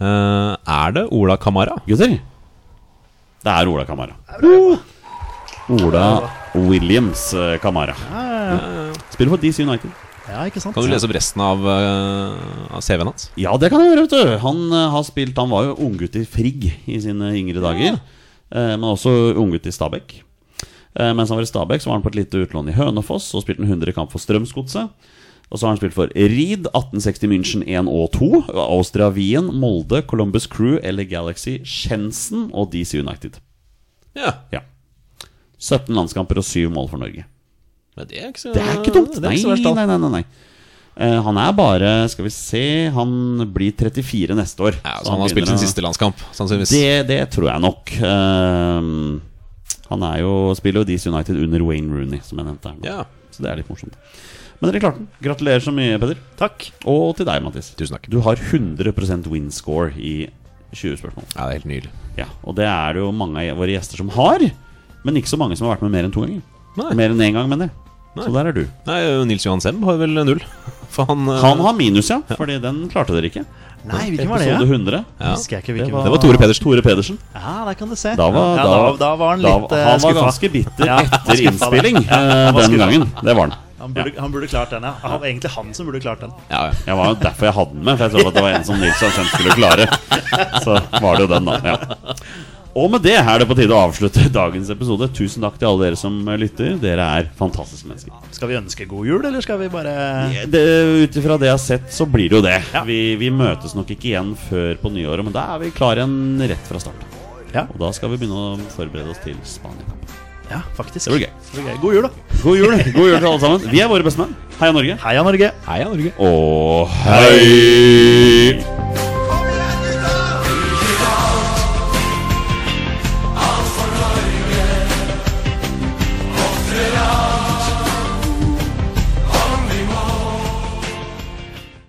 Uh, er det Ola Kamara? gutter. Det er Ola Kamara. Ola Williams eh, Kamara. Spiller for DC United. Ja, ikke sant? Kan du lese opp resten av, uh, av CV-en hans? Ja, det kan jeg gjøre, vet du. Han uh, har spilt Han var jo unggutt i Frigg i sine yngre dager. eh, Men også unggutt i Stabæk. Eh, Mens han var i Stabæk, så var han på et lite utlån i Hønefoss og spilte en 100 kamp for Strømsgodset. Og så har han spilt for Reed, 1860 München 1 og 2, Austria Wien, Molde, Columbus Crew, LA Galaxy, Schensen og DC United. Ja. Ja. 17 landskamper og 7 mål for Norge. Men det er ikke så Det er ikke dumt! Det er Nei, så nei, nei, nei, nei. Uh, han er bare Skal vi se Han blir 34 neste år. Ja, så han har spilt sin siste landskamp, sannsynligvis. Det, det tror jeg nok. Uh, han er jo, spiller jo Dees United under Wayne Rooney, som jeg nevnte. Ja. Så det er litt morsomt. Men dere klarte den. Gratulerer så mye, Peder. Takk. Og til deg, Mattis. Tusen takk. Du har 100 win score i 20 spørsmål. Ja, det er helt nydelig. Ja, Og det er det jo mange av våre gjester som har. Men ikke så mange som har vært med mer enn to ganger. Nei. Mer enn én gang, mener jeg. Nei. Så der er du. Nei, Nils Johan Semb har vel null. For han, eh, Han har minus, ja. Fordi den klarte dere ikke. Nei, hvilken var det? Episode Ja? 100. ja. Jeg ikke Det var, Det var Tore Pedersen. Tore Pedersen. Ja, der kan du se. Da var, ja, da, da, da var han litt da, eh, Han var skuffa. ganske bitter etter innspilling det. Ja, eh, var den gangen. Det var han. Han burde, han burde klart den, ja. Han, egentlig han som burde klart den. Ja, det Jeg var jo derfor jeg hadde den med, for jeg trodde at det var en som Nils Hansen skulle klare. Så var det jo den, da. Ja. Og med det er det på tide å avslutte dagens episode. Tusen takk til alle dere som lytter. Dere er fantastiske mennesker. Skal vi ønske god jul, eller skal vi bare Ut ifra det jeg har sett, så blir det jo det. Ja. Vi, vi møtes nok ikke igjen før på nyåret, men da er vi klar igjen rett fra start. Ja. Og da skal vi begynne å forberede oss til Spania. Ja, faktisk. Det blir gøy. Det gøy. God jul, da. God jul God jul til alle sammen. Vi er våre bestemenn. Heia Norge. Heia Norge. Heia Norge. Og hei!